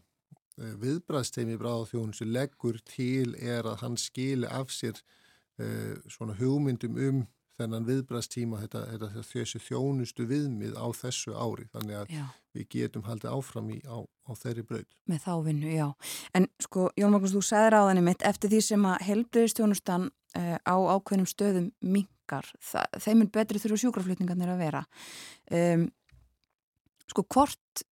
eh, viðbræðsteimi bráðþjónusu leggur til er að hann skili af sér uh, svona hugmyndum um þennan viðbræðstíma þetta, þetta þessu þjónustu viðmið á þessu ári þannig að já. við getum haldið áfram í á, á þeirri braud. Með þá vinnu, já. En sko, Jón Magnús, þú sagði ráðinni mitt eftir því sem að helbriðistjónustan uh, á ákveðnum stöðum mingar, þeim er betri þurfa sjúkraflutningarnir að vera. Um, sko hvort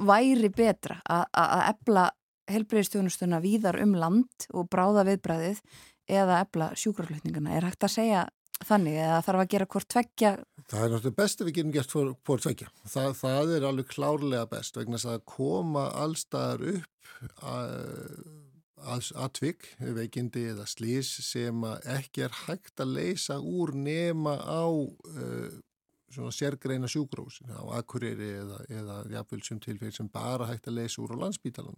væri betra að ebla helbreyðstjónustuna víðar um land og bráða viðbræðið eða ebla sjúkraflutningana. Er hægt að segja þannig eða þarf að gera hvort tveggja? Það er náttúrulega best ef við getum gert hvort tveggja. Það, það er alveg klárlega best vegna að koma allstaðar upp að atvik, veikindi eða slís sem ekki er hægt að leysa úr nema á uh, svona sérgreina sjúgrósin á Akureyri eða, eða jafnvöldsum tilfeyr sem bara hægt að leysa úr á landsbítalan.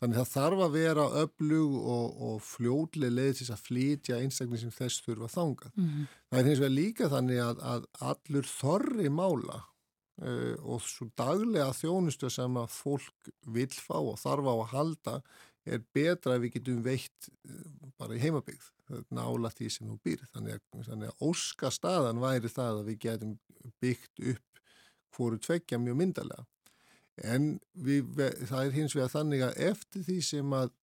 Þannig það þarf að vera öflug og, og fljóðlega leið til að flytja einstaklega sem þess þurfa þanga. Mm -hmm. Það er hins vegar líka þannig að, að allur þorri mála uh, og svo daglega þjónustu sem að fólk vil fá og þarf á að halda er betra ef við getum veitt uh, bara í heimabygð nála því sem þú býr. Þannig að, þannig að óska staðan væri það að við getum byggt upp hvoru tveggja mjög myndalega. En við, það er hins vegar þannig að eftir því sem að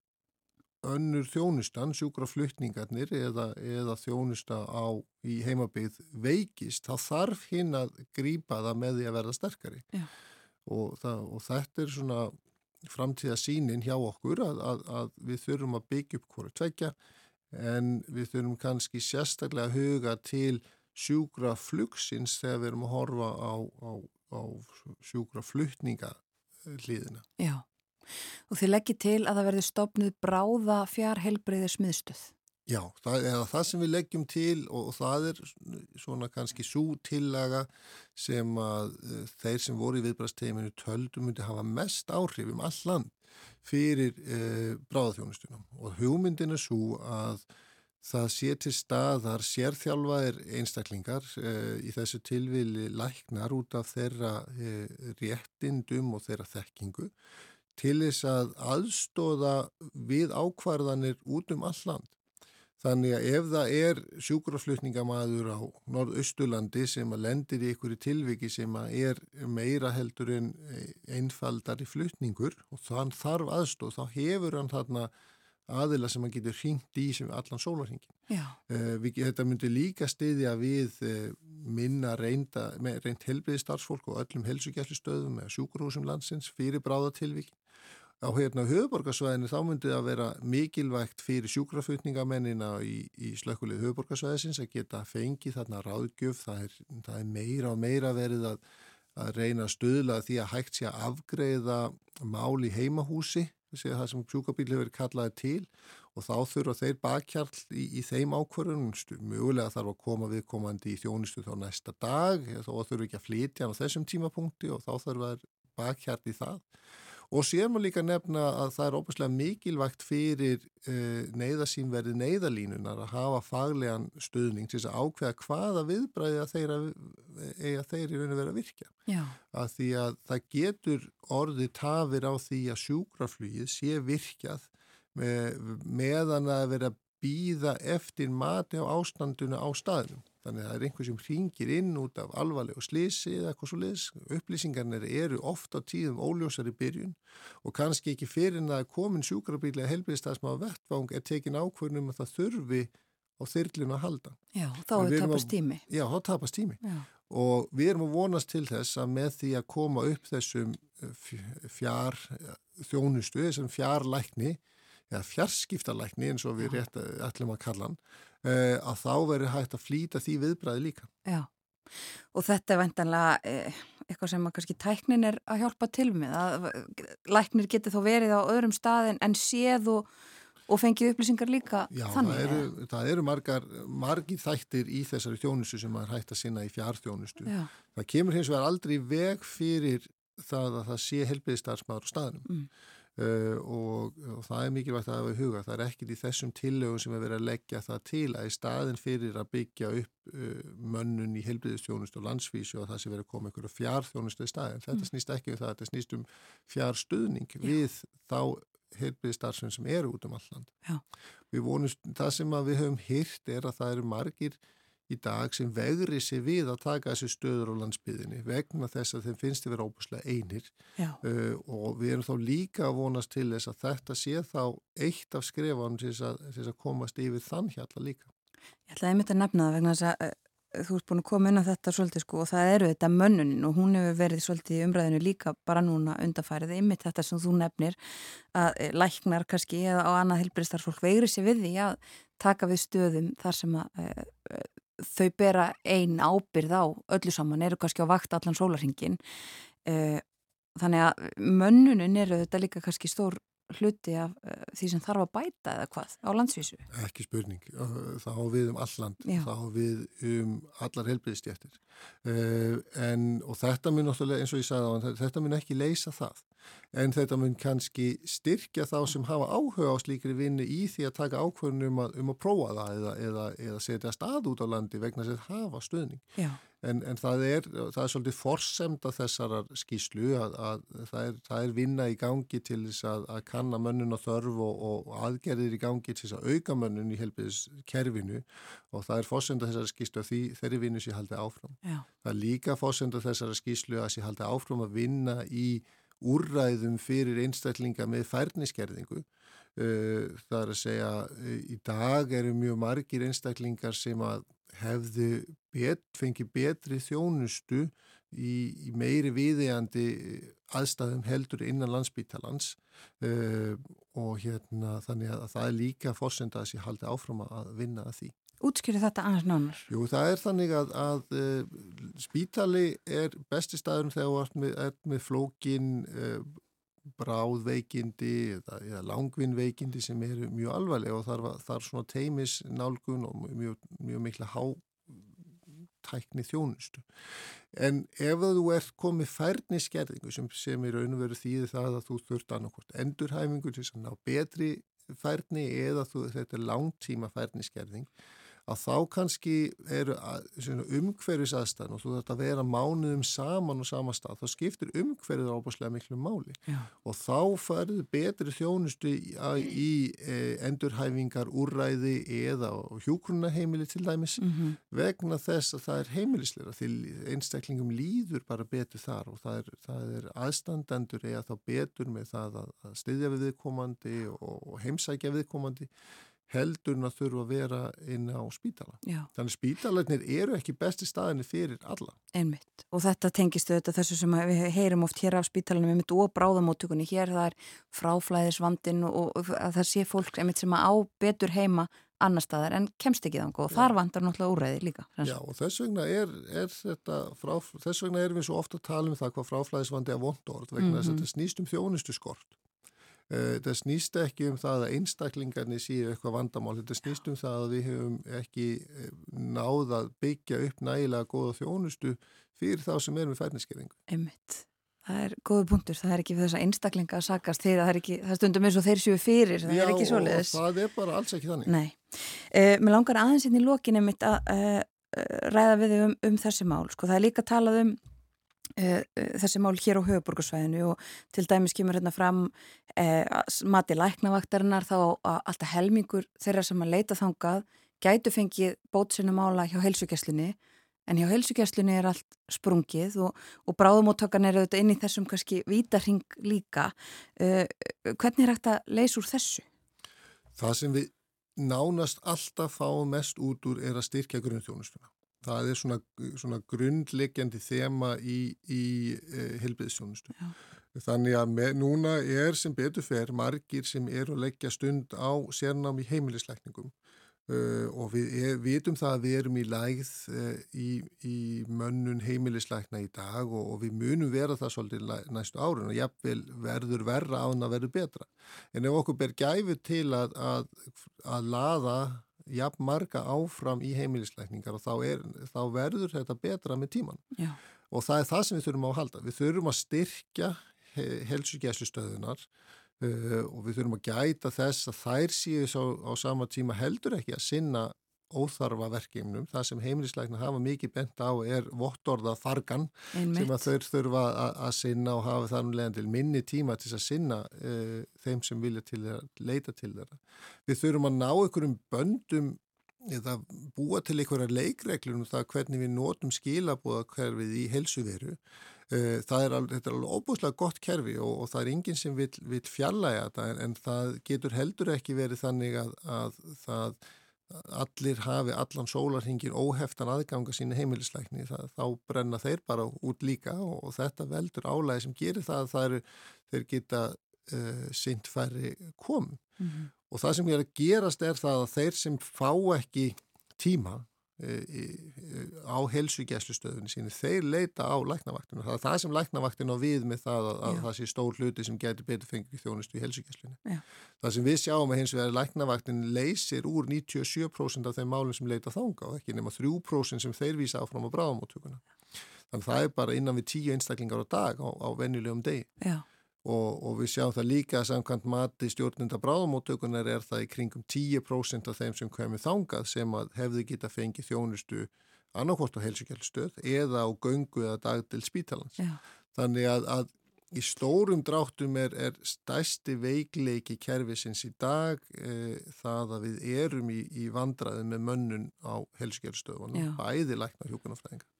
önnur þjónustan, sjúkraflutningarnir eða, eða þjónusta á í heimabið veikist, þá þarf hinn að grýpa það með því að verða sterkari. Og, það, og þetta er svona framtíða sínin hjá okkur að, að, að við þurfum að byggja upp hverju tveggja en við þurfum kannski sérstaklega að huga til sjúkra flugsins þegar við erum að horfa á, á, á sjúkra flutninga hlýðina. Já, og þið leggir til að það verði stopnud bráða fjár helbreyðir smiðstöð. Já, það það sem við leggjum til og það er svona kannski svo tillaga sem að eh, þeir sem voru í viðbrasteiminu töldum myndi hafa mest áhrif um all land fyrir eh, bráðaþjónustunum og hugmyndin er svo að það sé til staðar sérþjálfaðir einstaklingar eh, í þessu tilvili læknar út af þeirra eh, réttindum og þeirra þekkingu til þess að aðstóða við ákvarðanir út um all land. Þannig að ef það er sjúkraflutningamæður á norðaustulandi sem að lendir í einhverju tilviki sem að er meira heldur en einfaldari flutningur og þann þarf aðstóð, þá hefur hann þarna aðila sem hann getur hringt í sem allan sólarhingin. Uh, þetta myndi líka stiðja við uh, minna reynda, reynd helbriði starfsfólk og öllum helsugjæflistöðum eða sjúkurhúsum landsins fyrir bráðatilvíkin á hérna höfuborgarsvæðinu þá myndi það vera mikilvægt fyrir sjúkrafutningamennina í, í slökkulegu höfuborgarsvæðisins að geta fengið þarna ráðgjöf, það er, það er meira og meira verið að, að reyna að stöðla því að hægt sé að afgreða mál í heimahúsi, það sem sjúkrabíl hefur kallaði til og þá þurfa þeir bakkjarl í, í þeim ákvörðunum, mjögulega þarf að koma viðkomandi í þjónistu þá næsta dag, þá þurfu ekki að flytja á þessum tímapunkti og þá þurfa bakkjarl í það Og sér maður líka nefna að það er óbúslega mikilvægt fyrir uh, neyðasýnverði neyðalínunar að hafa faglegan stöðning til þess að ákveða hvaða viðbræði að þeir eiga þeir í raun og vera að virka. Já. Að því að það getur orði tafir á því að sjúkraflýið sé virkjað með, meðan að vera býða eftir mati á ástanduna á staðnum. Þannig að það er einhver sem ringir inn út af alvarleg og slisi eða eitthvað svo leiðis. Upplýsingarnir eru ofta á tíðum óljósar í byrjun og kannski ekki fyrir en að komin sjúkrabíli að helbriðstafsma á vettvang er tekin ákvörnum að það þurfi á þyrlinu að halda. Já, þá er tapast tími. Já, þá tapast tími. Já. Og við erum að vonast til þess að með því að koma upp þessum fjár þjónustu, þessum fjárlækni eða fjarskiptalækni eins og við rétt ætlum að kalla hann, að þá veri hægt að flýta því viðbræði líka. Já, og þetta er vendanlega eh, eitthvað sem kannski tæknin er að hjálpa til með, að læknir getur þó verið á öðrum staðin en séð og, og fengið upplýsingar líka Já, þannig. Já, það, það eru margar, margi þættir í þessari þjónustu sem er hægt að sinna í fjárþjónustu. Já. Það kemur hins vegar aldrei veg fyrir það að það sé helbiðistarsmaður á staðnum. Mm. Uh, og, og það er mikilvægt að hafa í huga það er ekkit í þessum tillögum sem er verið að leggja það til að í staðin fyrir að byggja upp uh, mönnun í helbriðistjónust og landsvísi og það sem verið að koma einhverju fjárþjónustu í staðin þetta Mm. snýst ekki um það, þetta snýst um fjárstuðning við þá helbriðistarfsum sem eru út um alland Já. við vonumst, það sem við höfum hýrt er að það eru margir í dag sem vegri sér við að taka þessi stöður á landsbyðinni vegna þess að þeim finnst þið vera óbúslega einir. Uh, og við erum þá líka að vonast til þess að þetta sé þá eitt af skrefanum til þess að, komast yfir þann hjalla líka. Ég ætlaði einmitt að nefna það vegna þess að uh, þú ert búin að koma inn á þetta svolítið sko og það eru þetta mönnunin og hún hefur verið svolítið í umræðinu líka bara núna undarfærið einmitt þetta sem þú nefnir að uh, læknar kannski eða á annað helbriðstarfólk veigri sér við því að taka við stöðum þar sem að þau bera ein ábyrð á öllu saman, eru kannski á vakt allan sólarhingin uh, þannig að mönnunin eru þetta líka kannski stór hluti af uh, því sem þarf að bæta eða hvað á landsvísu. Ekki spurning, það á við um alland, það á við um allar helbriðstjættir uh, en og þetta mun náttúrulega eins og ég sagði á hann, þetta mun ekki leysa það en þetta mun kannski styrkja þá sem hafa áhuga á slíkri vinni í því að taka ákvörðunum um, að- um að prófa það eða, eða, eða setja stað út á landi vegna þess að hafa stöðning. En, en það, er, það er svolítið forsemda þessarar skýslu að, að það, er, það er vinna í gangi til þess að, að kanna mönnun og þörf og, og aðgerðir í gangi til þess að auka mönnun í helbiðiskerfinu og það er forsemda þessara skýslu að því þeirri vinnu sé haldið áfram. já, Það er líka forsemda þessara skýslu að sé haldið áfram að vinna í úrræðum fyrir einstaklinga með færniskerðingu. Uh, Það er að segja, uh, í dag eru mjög margir einstaklingar sem að hefðu bet, fengið betri þjónustu í, í meiri viðeigandi aðstæðum heldur innan landsbítalans uh, og hérna þannig að það er líka fórsenda að sé haldi áfram að vinna að því. Útskýri þetta annars nánar. Jú, það er þannig að, að uh, spítali er besti staðurum þegar þú ert með, flókin uh, bráðveikindi eða, eða langvinnveikindi sem eru mjög alvarlega og þar, þar svona teimis nálgun og mjög, mjög mikla há tækni þjónustu. En ef þú ert komið færni skerðingu sem, sem er raun og veru þýði það að þú þurft annarkort endurhæfingu til að ná betri færni eða þú, þetta er langtíma færni skerðing að þá kannski eru umhverfis aðstæðan og þú þarf að vera mánuðum saman og sama stað, þá skiptir umhverfið ábúrslega miklu máli. Já. og þá farið betri þjónustu í, e, endurhæfingar, úrræði eða hjúkrunaheimili til dæmis Mm vegna þess að það er heimilisleira því einstaklingum líður bara betur þar og það er, það er aðstandendur eða þá betur með það að, að styðja við viðkomandi og, og heimsækja viðkomandi heldur en að þurfa að vera inn á spítala. Já, Þannig spítalarnir eru ekki besti staðinni fyrir alla. einmitt. Og þetta tengist auðvitað þessu sem við heyrum oft hér af spítalunum einmitt og bráðamóttökunni. Hér það er fráflæðisvandin og, að það sé fólk einmitt sem á betur heima annar staðar en kemst ekki þannig og þar vandar náttúrulega úræði líka. Já og þess vegna er, er þetta, frá, þess vegna erum við svo ofta að tala um það hvað fráflæðisvandi er vondord vegna þess Mhm. að þetta snýst um þjónustu skort. Þetta snýst ekki um það að einstaklingarnir séu eitthvað vandamál, þetta snýst um það að við hefum ekki eh, náð að byggja upp nægilega góða þjónustu fyrir þá sem er með færniskeringu. Einmitt. Það er góðu punktur, það er ekki fyrir þess að einstaklinga að sakast þegar það er ekki, það stundum eins og þeir séu fyrir, það er ekki svoleiðis. Já það er bara alls ekki þannig. Nei. Uh, mér langar aðeins inn í lokinu mitt að uh, ræða við um, um þessi mál. Sko, það er líka talað um uh, þessi mál hér á höfuborgarsvæðinu og til dæmis kemur hérna fram mati læknavaktarinnar þá að alltaf helmingur þeirra sem að leita þangað gætu fengið bótsinu mála hjá heilsugjæslinni en hjá heilsugjæslinni er allt sprungið og, og bráðumóttakan er auðvitað inn í þessum kannski vítarhing líka. Hvernig er hægt að leysa úr þessu? Það sem við nánast alltaf fáum mest út úr er að styrkja grunnþjónustuna. Það er svona, svona grunnlegjandi þema í, í e, helbiðstjónustu. Þannig að með, núna er sem betur fer margir sem eru að leggja stund á sérnám í heimilisleikningum uh, og við er, vitum það að við erum í lægð uh, í, í mönnun heimilisleikna í dag og, og við munum vera það svolítið næstu árun og jafnvel verður verra án að verður betra. En ef okkur ber gæfu til að, að, að laða jafn marga áfram í heimilisleikningar og þá, er, þá verður þetta betra með tíman. Já. Og það er það sem við þurfum að halda. Við þurfum að styrkja helsugæslustöðunar uh, og við þurfum að gæta þess að þær síðu á, á sama tíma heldur ekki að sinna óþarfa verkefnum. Það sem heimilisleikna hafa mikið bent á er vottorða fargan sem að þau þurfa að sinna og hafa þar um leiðan til minni tíma til að sinna uh, þeim sem vilja til þeirra, leita til þeirra. Við þurfum að ná einhverjum böndum eða búa til einhverja leikreglur um það hvernig við notum skilabóða hverfið í helsuveru Eh, það er alveg, er alveg óbúslega gott kerfi og, og það er enginn sem vil, vil fjallæga þetta en, en það getur heldur ekki verið þannig að, að það allir hafi allan sólarhingin óheftan aðganga sína heimilisleikni það, þá brenna þeir bara út líka og, og þetta veldur álægi sem gerir það að það eru, þeir geta uh, eh, synd færri kom mm -hmm. og það sem er að gerast er það að þeir sem fá ekki tíma á helsugjæslustöðunni síni, þeir leita á læknavaktinu. Það er það sem læknavaktinu á við með það að, að það sé stór hluti sem getur betur fengið þjónustu í helsugjæslunni. Það sem við sjáum að hins vegar læknavaktinu leysir úr 97% af þeim málum sem leita þánga og ekki nema 3% sem þeir vísa áfram á bráðamóttökuna. Þannig það er bara innan við 10 einstaklingar á dag á, á venjulegum degi. Já og, og við sjáum það líka að samkvæmt mati stjórnunda bráðamóttökunar er það í kringum 10% af þeim sem kemur þangað sem að hefðu geta fengið þjónustu annarkort á helsukjálfstöð eða á göngu eða dag til spítalans. Já. Þannig að, að í stórum dráttum er, er stæsti veikleiki kervisins í dag e, það að við erum í, í vandraði með mönnun á helsukjálfstöðunum, bæði lækna hjókunarfræðinga.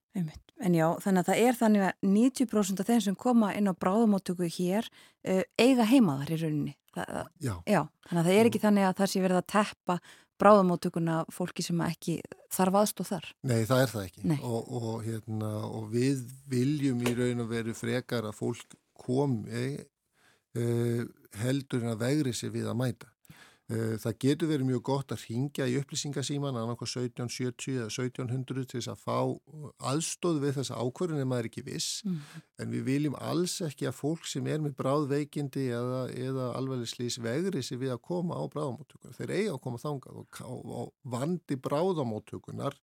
En já, þannig að það er þannig að 90% af þeim sem koma inn á bráðumóttöku hér uh, eiga heimaðar í rauninni. Það, já. já. Þannig að það er ekki þannig að það sé verið að teppa bráðumóttökuna fólki sem ekki þarf aðstóð þar. Nei, það er það ekki. Og, og, hérna, og við viljum í raun og veru frekar að fólk komi uh, heldur en að vegri sig við að mæta. Eh, það getur verið mjög gott að ringja í upplýsingasíman annarko 1770 eða 1700 til þess að fá aðstóð við þessa ákvörðun en maður er ekki viss mm. en við viljum alls ekki að fólk sem er með bráðveikindi eða, eða alveg slís vegri sér við að koma á bráðamóttökunar. Þeir eiga að koma þangað og, og vandi bráðamóttökunar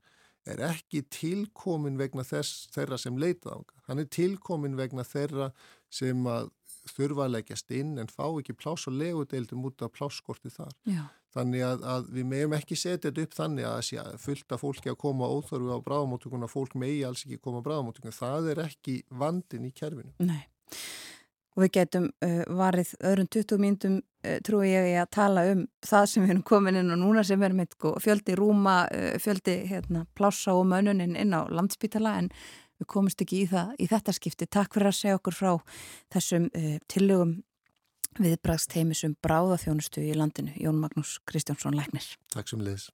er ekki tilkomin vegna þess, þeirra sem leita þangað. Hann er tilkomin vegna þeirra sem að þurfa að leggjast inn en fá ekki pláss og legudeildum út af plássskorti þar. Já. Þannig að, að við meðum ekki setja þetta upp þannig að það sé fullt af fólki að koma óþörfu á bráðamóttökuna, fólk megi alls ekki koma á bráðamóttökuna. Það er ekki vandin í kerfinu. Nei. Og við getum uh, varið öðrum 20 mínutum uh, trúi ég að tala um það sem við erum komin inn og núna sem erum eitthvað sko, fjöldi rúma, uh, fjöldi hérna, plássa og mönunin inn á landspítala en við komumst ekki í, það, í þetta skipti. Takk fyrir að segja okkur frá þessum uh, tillögum viðbragst heimisum bráðaþjónustu í landinu. Jón Magnús Kristjánsson Læknir. Takk sem leðis.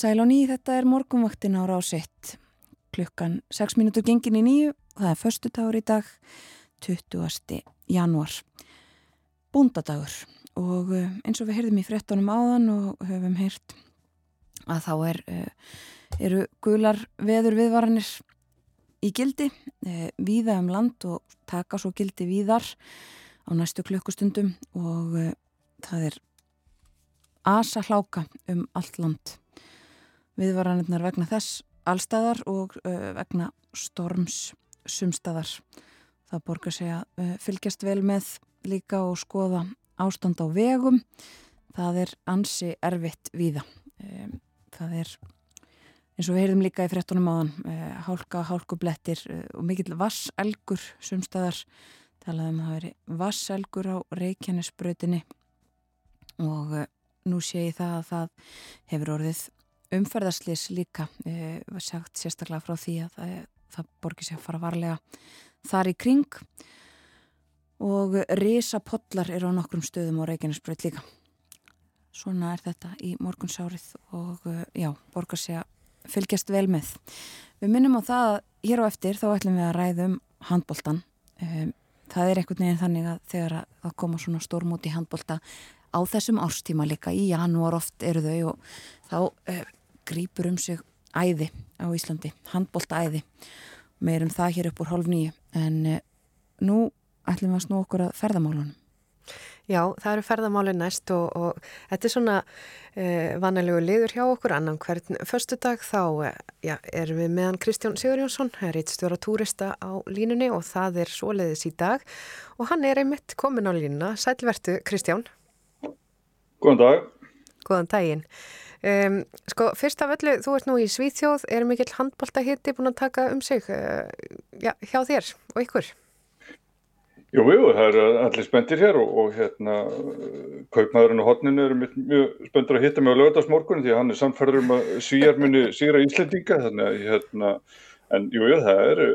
Sæl og ný, þetta er morgunvaktin á sitt. Klukkan 6 minútur gengin í nýju það er förstu dagur í dag, 20. januar. Búndadagur og uh, eins og við heyrðum í frettunum áðan og höfum heyrt að þá er, uh, eru gular veður viðvaranir í gildi uh, víða um land og taka svo gildi víðar á næstu klukkustundum og það er asa hláka um allt land viðvaranirnar vegna þess allstæðar og vegna storms sumstæðar það borgar sig að fylgjast vel með líka og skoða ástand á vegum. Það er ansi erfitt víða. Það er eins og við heyrðum líka í frettunum áðan hálka, hálkublettir og mikill vasselgur sumstaðar. Talaðum að það veri vasselgur á Reykjanesbröðinni og nú sé ég það að það hefur orðið umferðarslis líka var sagt sérstaklega frá því að það, það borgir sig að fara varlega þar í kring og risapollar eru á nokkrum stöðum á Reykjanesbröð líka. Svona er þetta í morgunsárið og eh, já, borgar sig að fylgjast vel með. Við minnum á það að hér á eftir þá ætlum við að ræðum handbóltan. Eh, það er einhvern veginn þannig að þegar það koma svona stórmóti handbólta á þessum árstíma líka, í janúar oft eru þau og þá grýpur um sig æði á Íslandi, handbólta æði. Meirum það hér upp úr hálf nýju en uh, nú ætlum við að snú okkur að ferðamálunum. Já, það eru ferðamálun næst og, og þetta er svona eh, vanalegu liður hjá okkur annan hvern förstu dag þá eh, já, erum við meðan Kristján Sigurjónsson, reitstjóra túrista á línunni og það er svoleiðis í dag og hann er einmitt komin á línuna. Sælvertu Kristján. Góðan dag. Góðan daginn. Um, sko, fyrst af öllu, þú ert nú í Svíþjóð, er mikill handbóltahitti búin að taka um sig uh, já, hjá þér og ykkur? Jú, jú, það eru allir spendir hér og, og hérna kaupmaðurinn og hodninu eru mjög, spendur að hitta mig á lögadagsmorgun því að hann er samfærður um að svíjar muni síra Íslendinga þannig að hérna, en jú, jú, það eru,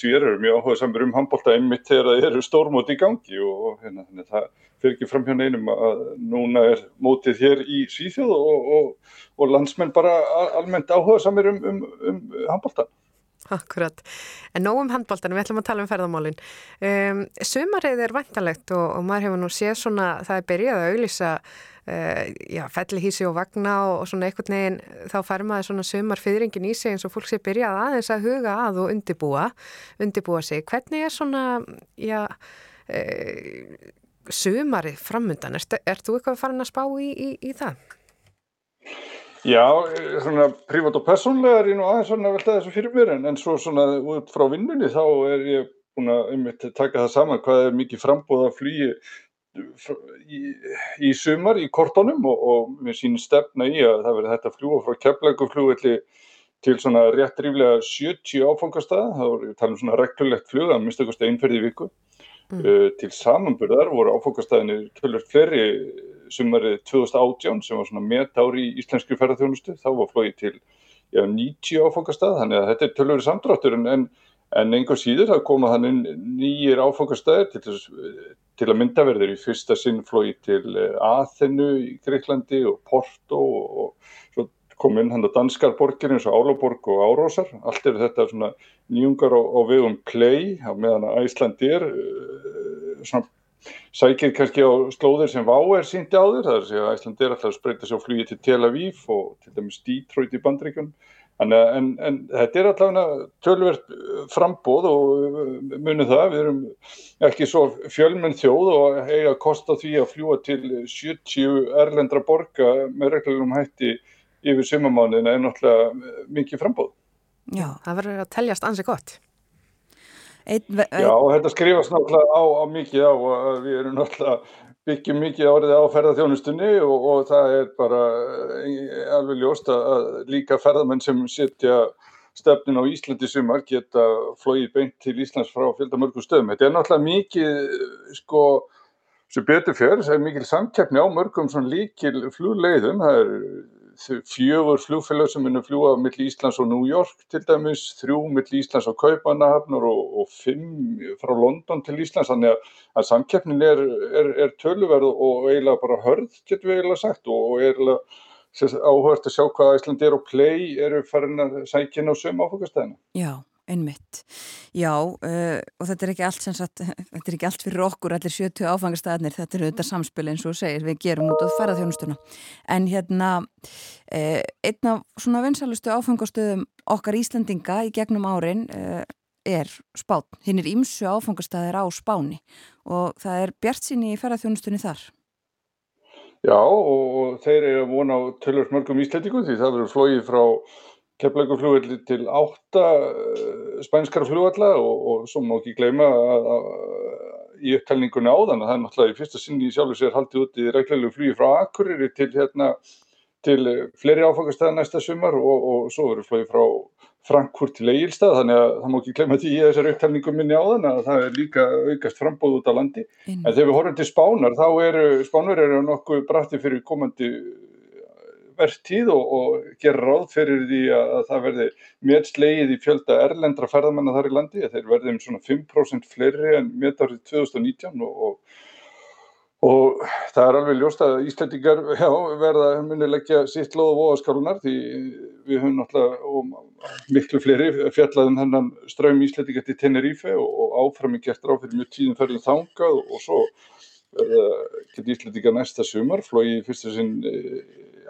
svíjar eru mjög áhugað samir um handbólta einmitt þegar það eru stórmóti í gangi og hérna, þannig að það fyrir ekki fram hjá neinum að núna er mótið hér í Svíþjóð og, og, og landsmenn bara almennt áhugað samir um, um, um handbólta. Akkurat, en nógum handbóltanum, við ætlum að tala um ferðamálinn. Um, sumarið er vantanlegt og, og maður hefur nú séð svona, það er byrjað að auðlýsa uh, já, fellihísi og vagna og, og svona einhvern veginn, þá fær maður svona sumarfyðringin í sig eins og fólk sé byrjað aðeins að huga að og undibúa, undibúa sig. Hvernig er svona, já, uh, sumarið framundan? Er, er þú eitthvað farin að spá í, í, í það? Já, svona prívat og persónlega er ég nú aðeins svona að velta þessu fyrir mér en, en svo svona út frá vinnunni þá er ég búin að um, taka það saman hvað er mikið frambóð að flýja í, í sumar í kortónum og, og mér sín stefna í að það verði þetta fljúa frá keflækufljúvelli til svona rétt ríflega 70 áfangastæða, það voru tala um svona reglulegt fljóð að mista eitthvað einferði viku mm. uh, til samanburðar voru áfangastæðinir tölvöld fleiri sumarið 2018 sem var svona metári í íslenskri ferðarþjónustu, þá var flóið til já, 90 áfangastæð, þannig að þetta er tölvöru samdráttur en, en, en einhver síður það koma þannig nýjir áfangastæðir til, til að myndaverðir í fyrsta sinn flóið til eh, Aþenu í Greiklandi og Porto og, og svo kom inn hann að danskar borgir eins og Álaborg og Árósar, allt eru þetta svona nýjungar á, vegum play á meðan að Æslandi er uh, svona sækir kannski á slóðir sem Vá er síndi á þér, það er að Æslandi er alltaf að spreita sér á flugi til Tel Aviv og til dæmis Detroit í bandreikunum en, en, en þetta er alltaf tölvert frambóð og munum það, við erum ekki svo fjölmenn þjóð og eiga að kosta því að fljúa til 70 erlendra borga með reglulegum hætti yfir sumamánin er náttúrulega mikið frambóð. Já, það verður að teljast ansi gott. Ein, ein... Já, þetta skrifast náttúrulega á, á mikið á að við erum náttúrulega byggjum mikið árið á ferðarþjónustunni og, og það er bara eh, alveg ljóst að líka ferðarmenn sem setja stefnin á Íslandi sumar geta flóið beint til Íslands frá fjöldamörgum stöðum. Þetta er náttúrulega mikið, sko, sem betur fyrir, það er mikil samkeppni á mörgum svona líkil flugleiðum, það er fjögur flugfélag sem munum fljúa millir Íslands og New York til dæmis, þrjú millir Íslands og Kaupmannahafnur og, og fimm frá London til Íslands, þannig að, að samkeppnin er, er, er töluverð og eiginlega bara hörð, getur við eiginlega sagt og eiginlega áhört að sjá hvað Ísland er og play eru farin að sækja inn á sömu áfokastæðina. Já, einmitt. Já, uh, og þetta er ekki allt sem sagt, þetta er ekki allt fyrir okkur, allir 70 áfangastæðnir, þetta er auðvitað samspil eins og segir, við gerum út á ferðarþjónustuna. En hérna, uh, einn af svona vinsalustu áfangastöðum okkar Íslandinga í gegnum árin uh, er spán. Hinn er ímsu áfangastæðir á spáni og það er bjart síni í ferðarþjónustunni þar. Já, og þeir eru að vona á tölvöld mörgum íslendingum því það verður flóið frá Keflavíkurflugvelli til átta eh, spænskara flugvalla og, og svo má ekki gleyma að, að í upptalningunni áðan að það er náttúrulega í fyrsta sinni í sjálfu sér haldið út í reglulegu flugi frá Akureyri til hérna til fleiri áfangastæða næsta sumar og, og svo verður flóið frá Frankfurt til Egilstað þannig að það má ekki glemja því í þessar upptalningum minni áðan að það er líka aukast frambóð út á landi Inn. en þegar við horfum til spánar þá eru spánar eru nokkuð brætti fyrir komandi verðtíð og, og gera ráð fyrir því að, að það verði mjög slegið í fjölda erlendra ferðamanna þar í landi þeir verði um svona 5% fleiri en mjög árið 2019 og, og Og það er alveg ljóst að Íslandingar já, verða munilegja sitt loð og voðaskálunar því við höfum náttúrulega miklu fleiri fjallaðum hennan ströym Íslandingar til Tenerife og, og áframi gert ráð fyrir mjög tíðum ferðin þangað og, svo getur Íslandingar næsta sumar flói fyrstu sinn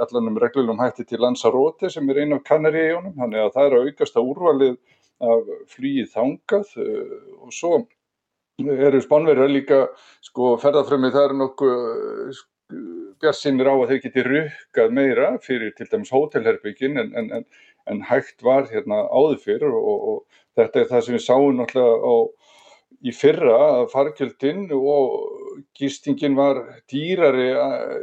allanum reglulum hætti til Lanzarote sem er einn af Kanaríjónum, þannig að það er að aukast að úrvalið af flýið þangað uh, og svo eru spánverðar líka sko ferðarfrömmið það er nokkuð bjarsinir á að þeir geti rukkað meira fyrir til dæmis hótelherbyggin en, en, en, en hægt var hérna áður fyrir og, og þetta er það sem við sáum náttúrulega á í fyrra að fargjöldin og gistingin var dýrari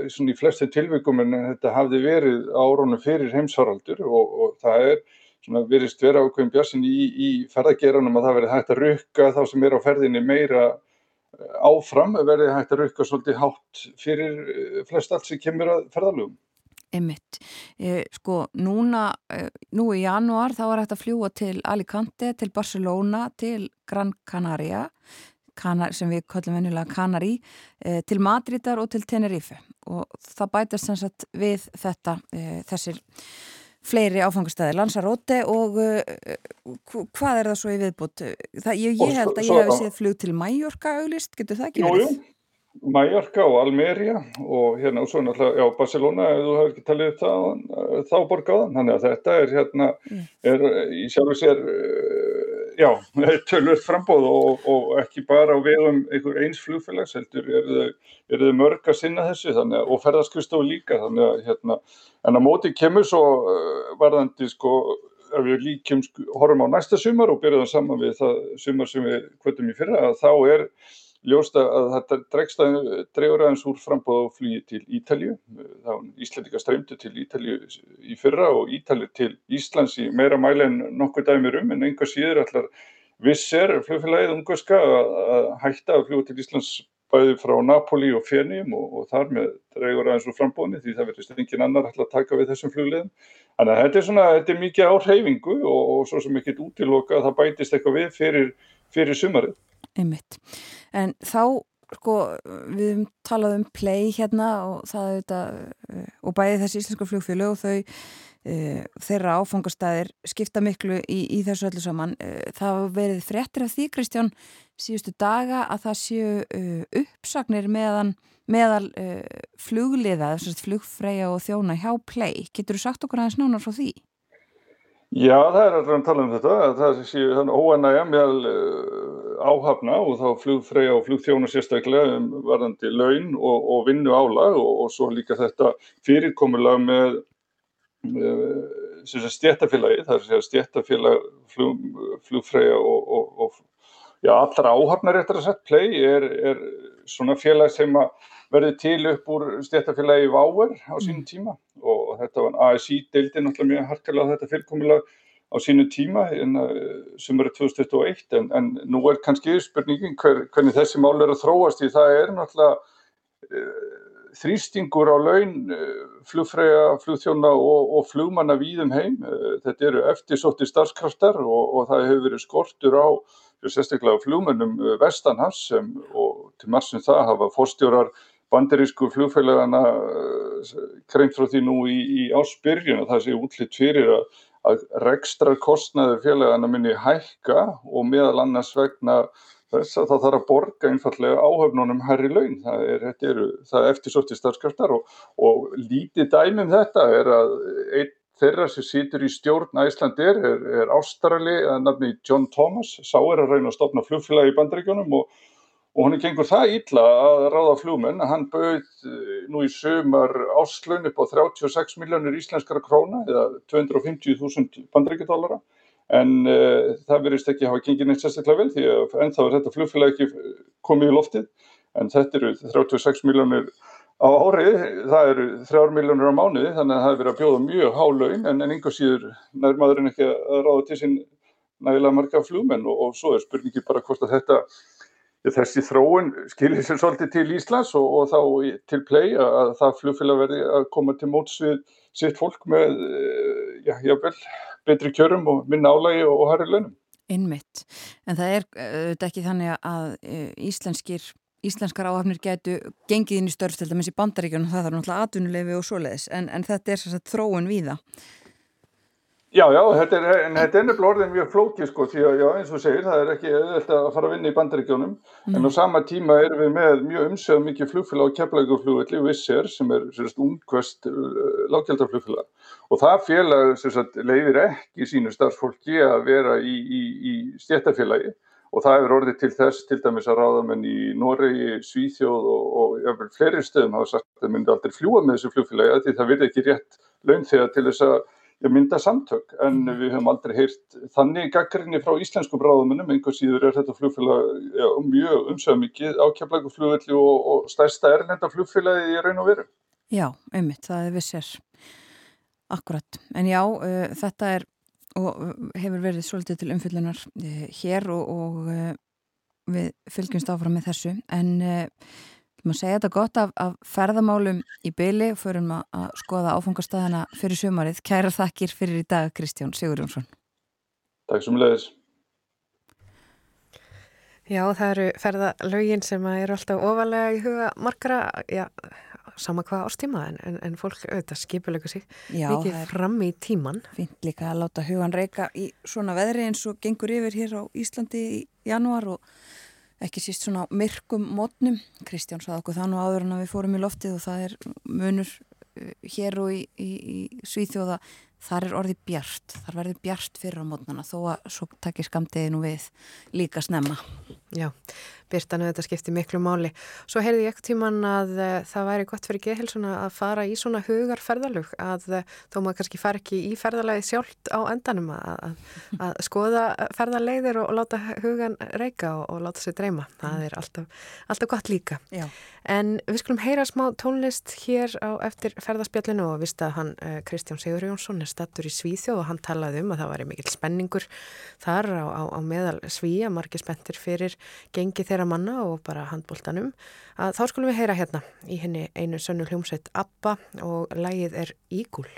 í flestu tilvikum en þetta hafði verið árónu fyrir heimsvaraldur og, og það er svona verist vera ákveðin björnsin í, í ferðageranum að það verið hægt að rukka þá sem er á ferðinni meira eh, áfram verið hægt að rukka svolítið hátt fyrir eh, flest allt sem kemur að ferðalögum. Emmitt, eh, sko núna, eh, nú í januar þá er þetta að fljúa til Alicante, til Barcelona, til Gran Canaria, Canar, sem við kallum venjulega Canari, eh, til Madridar og til Tenerife og það bætast sem sagt við þetta, þessir fleiri áfangastæðir, Lanzarote og hvað er það svo í viðbútt? Ég, ég held að ég hef séð flug til Mallorca auglist, getur það ekki verið? Jú, jú. Mallorca og Almeria og hérna og svo náttúrulega, já, Barcelona ef þú hefur ekki talið það, þá borgáðan þannig að þetta er hérna mm. er í sjálfu sér já, tölvöld frambóð og, og ekki bara á vegum einhver eins flugfélags heldur er þau, er mörg að sinna þessu þannig að, og ferðarskristofu líka þannig að hérna, en að móti kemur svo varðandi sko ef við líkjum, horfum á næsta sumar og byrjaðum saman við það sumar sem við kvötum í fyrra, að þá er ljósta að þetta dregur aðeins úr frambóð og flugi til Ítalju. Íslandika streymdu til Ítalju í fyrra og Ítalju til Íslands í meira mæli en nokkuð dæmir um en enga síður allar visser flugfélagið ungarska að hætta að fljúa til Íslands bæði frá Napoli og Fennium og, og þar með dregur aðeins úr frambóðinni því það verðist engin annar alltaf að taka við þessum fluglegum. Þannig að þetta er svona, þetta er mikið áhreyfingu og, og svo sem ekkert útiloka að það bætist eitthvað við fyrir, fyrir sumarið einmitt. En þá, sko, við talaðum um play hérna og það auðvitað, eh, og bæði þessi íslensku flugfjölu og þau e, þeirra áfangastæðir skipta miklu í, í þessu öllu saman. E, það verið fréttir af því, Kristján, síðustu daga að það séu e, uppsagnir meðan meðal flugliða, þess að flugfræja og þjóna hjá play. Getur þú sagt okkur aðeins nánar frá því? Já, það er alltaf að tala um þetta, að það séu þannig óanægja meðal áhafna og þá flugfræja og flugþjóna sérstaklega um varðandi laun og, og vinnu álag og, og svo líka þetta fyrirkomulag með, með stjættafélagi, það að segja stjættafélag flug, flugfræja og, og já, allra áhafnar eftir að setja play er, er svona félag sem að verði til upp úr stjættafélagi Váer á sínum tíma. Og þetta var ASI-deildin alltaf mjög harkalega þetta fyrirkomulag á sínu tíma sem eru 2021 en, en nú er kannski spurningin hver, hvernig þessi mál er að þróast í það er náttúrulega uh, þrýstingur á laun uh, flugfræja, flugþjóna og, og flugmanna víðum heim. Uh, þetta eru eftirsótti starfskraftar og, og það hefur verið skortur á sérstaklega flugmennum vestanhans sem, og til margum það hafa fórstjórar banderísku flugfélagana kreint frá því nú í, í áspyrjun og það sé útlitt fyrir að að rekstra kostnaði félagana minni hækka og meðal annars vegna þess að það þarf að borga einfallega áhöfnunum herri laun. Það er, er, er eftirsótti starfskraftar og, og lítið dæmum þetta er að einn þeirra sem situr í stjórn Æslandir er, er Ástrali að nafni John Thomas, sá er að reyna að stopna flugfélagi í bandregjónum og, og hann er gengur það illa að ráða flugmenn. Að hann bauð eh, nú í sömar áslun upp á 36 miljónir íslenskara króna eða 250.000 bandregjódólara en uh, það verist ekki að hafa gengið neitt sérstaklega vel því að ennþá er þetta flugfélag ekki komið í loftið. En þetta eru 36 miljónir á árið, það eru 3 miljónir á mánuði þannig að það er verið að bjóða mjög hálaun en, en einhver síður nær maðurinn ekki að ráða til sín nægilega marga flugmenn. Og, og svo er spurningi bara hvort að þetta þessi þróun skilir sér svolítið til Íslands og, og þá til play að það flugfélag verði að koma til móts við sitt fólk með eh, já, jável, betri kjörum og minna álægi og, og harri launum. Innmitt, en það er auðvitað ekki þannig að e, íslenskir, íslenskar áhafnir getu gengið inn í störf til dæmis í bandaríkjunum, það þarf náttúrulega atvinnulefi og svoleiðis, en, en þetta er svo að þróun við það. Já, já, þetta er, en þetta er nefnilega orðin mjög flókið sko, því að já, eins og segir, það er ekki auðvitað að fara að vinna í bandaríkjónum, mm. en á sama tíma erum við með mjög umsögum mikið flugfélag á keflæguflugvelli, Wizzair, sem er sérst ungkvæst uh, lággjaldaflugfélag. Og það félag sérst leifir ekki sínu starfsfólki að vera í, í, í stjættafélagi og það hefur orðið til þess, til dæmis að ráðamenn í Noregi, Svíþjóð og, og jáfnveil fleiri stöðum hafa sagt að myndi aldrei fljúa með þessu flugfélagi, því það verði ekki rétt laun þegar til þess að mynda samtök en mm. við höfum aldrei heyrt þannig gaggrinni frá íslenskum ráðumennum einhver síður er þetta flugfélag já, mjög umsöða mikið ákjaflægu flugvelli og, og stærsta erlenda flugfélagi í raun og veru. Já, einmitt, það er vissir akkurat, en já, uh, þetta er og hefur verið svolítið til umfyllunar uh, hér og, og uh, við fylgjumst áfram með þessu en Má segja þetta gott af, af ferðamálum í byli og förum að, að skoða áfangastæðana fyrir sömarið. Kæra þakkir fyrir í dag Kristján Sigurjónsson. Takk sem leiðis. Já, það eru ferðalögin sem eru alltaf ofalega í huga margara, já, sama hvað ástíma en, en, en fólk auðvitað skipulega sig já, mikið fram í tíman. Fint líka að láta hugan reyka í svona veðri eins og gengur yfir hér á Íslandi í janúar og ekki síst svona myrkum mótnum. Kristján saði okkur það nú áður en við fórum í loftið og það er munur eh, hér og í, í, í Svíþjóða þar er orðið bjart, þar verður bjart fyrir á mótnana þó að svo takkir skamdeginu við líka snemma. Já, byrtanu þetta skipti miklu máli. Svo heyrði ég ekkert tíman að uh, það væri gott fyrir geðhilsuna að fara í svona hugar ferðalug að uh, þó maður kannski far ekki í ferðalagi sjálft á endanum að, að, að (laughs) skoða ferðalegðir og, og láta hugan reyka og, og láta sér dreyma. Það er alltaf, alltaf gott líka. Já. En við skulum heyra smá tónlist hér á eftir ferðarspjallinu og vist að hann uh, Kristján Sigur Jónsson er stattur í Svíþjóð og hann talaði um að það væri mikill spenningur þar á, á, á meðal Svíja, margir spenntir fyrir gengi þeirra manna og bara handbóltanum að þá skulum við heyra hérna í henni einu sönnu hljómsveit Abba og lægið er Ígul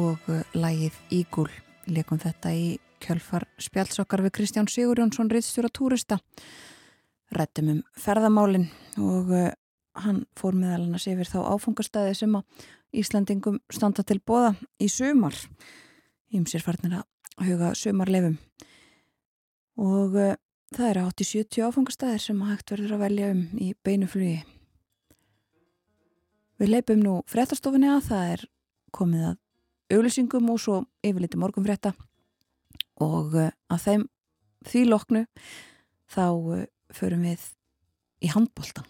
og uh, lægið Ígúl. Leikum þetta í kjölfar spjálsokkar við Kristján Sigurjónsson, riðstjóra túrista. Rættum um ferðamálinn og uh, hann fór meðal hann að sé fyrir þá áfungastæði sem að Íslandingum standa til bóða í sumar. Ímsir farnir að huga sumarlefum. Og uh, það eru 80-70 áfungastæðir sem hægt verður að velja um í beinuflugi. Við leipum nú fréttastofinni að það er komið að auglýsingum og svo yfirleiti morgun frétta og uh, að þeim því loknu þá uh, förum við í handbóltan.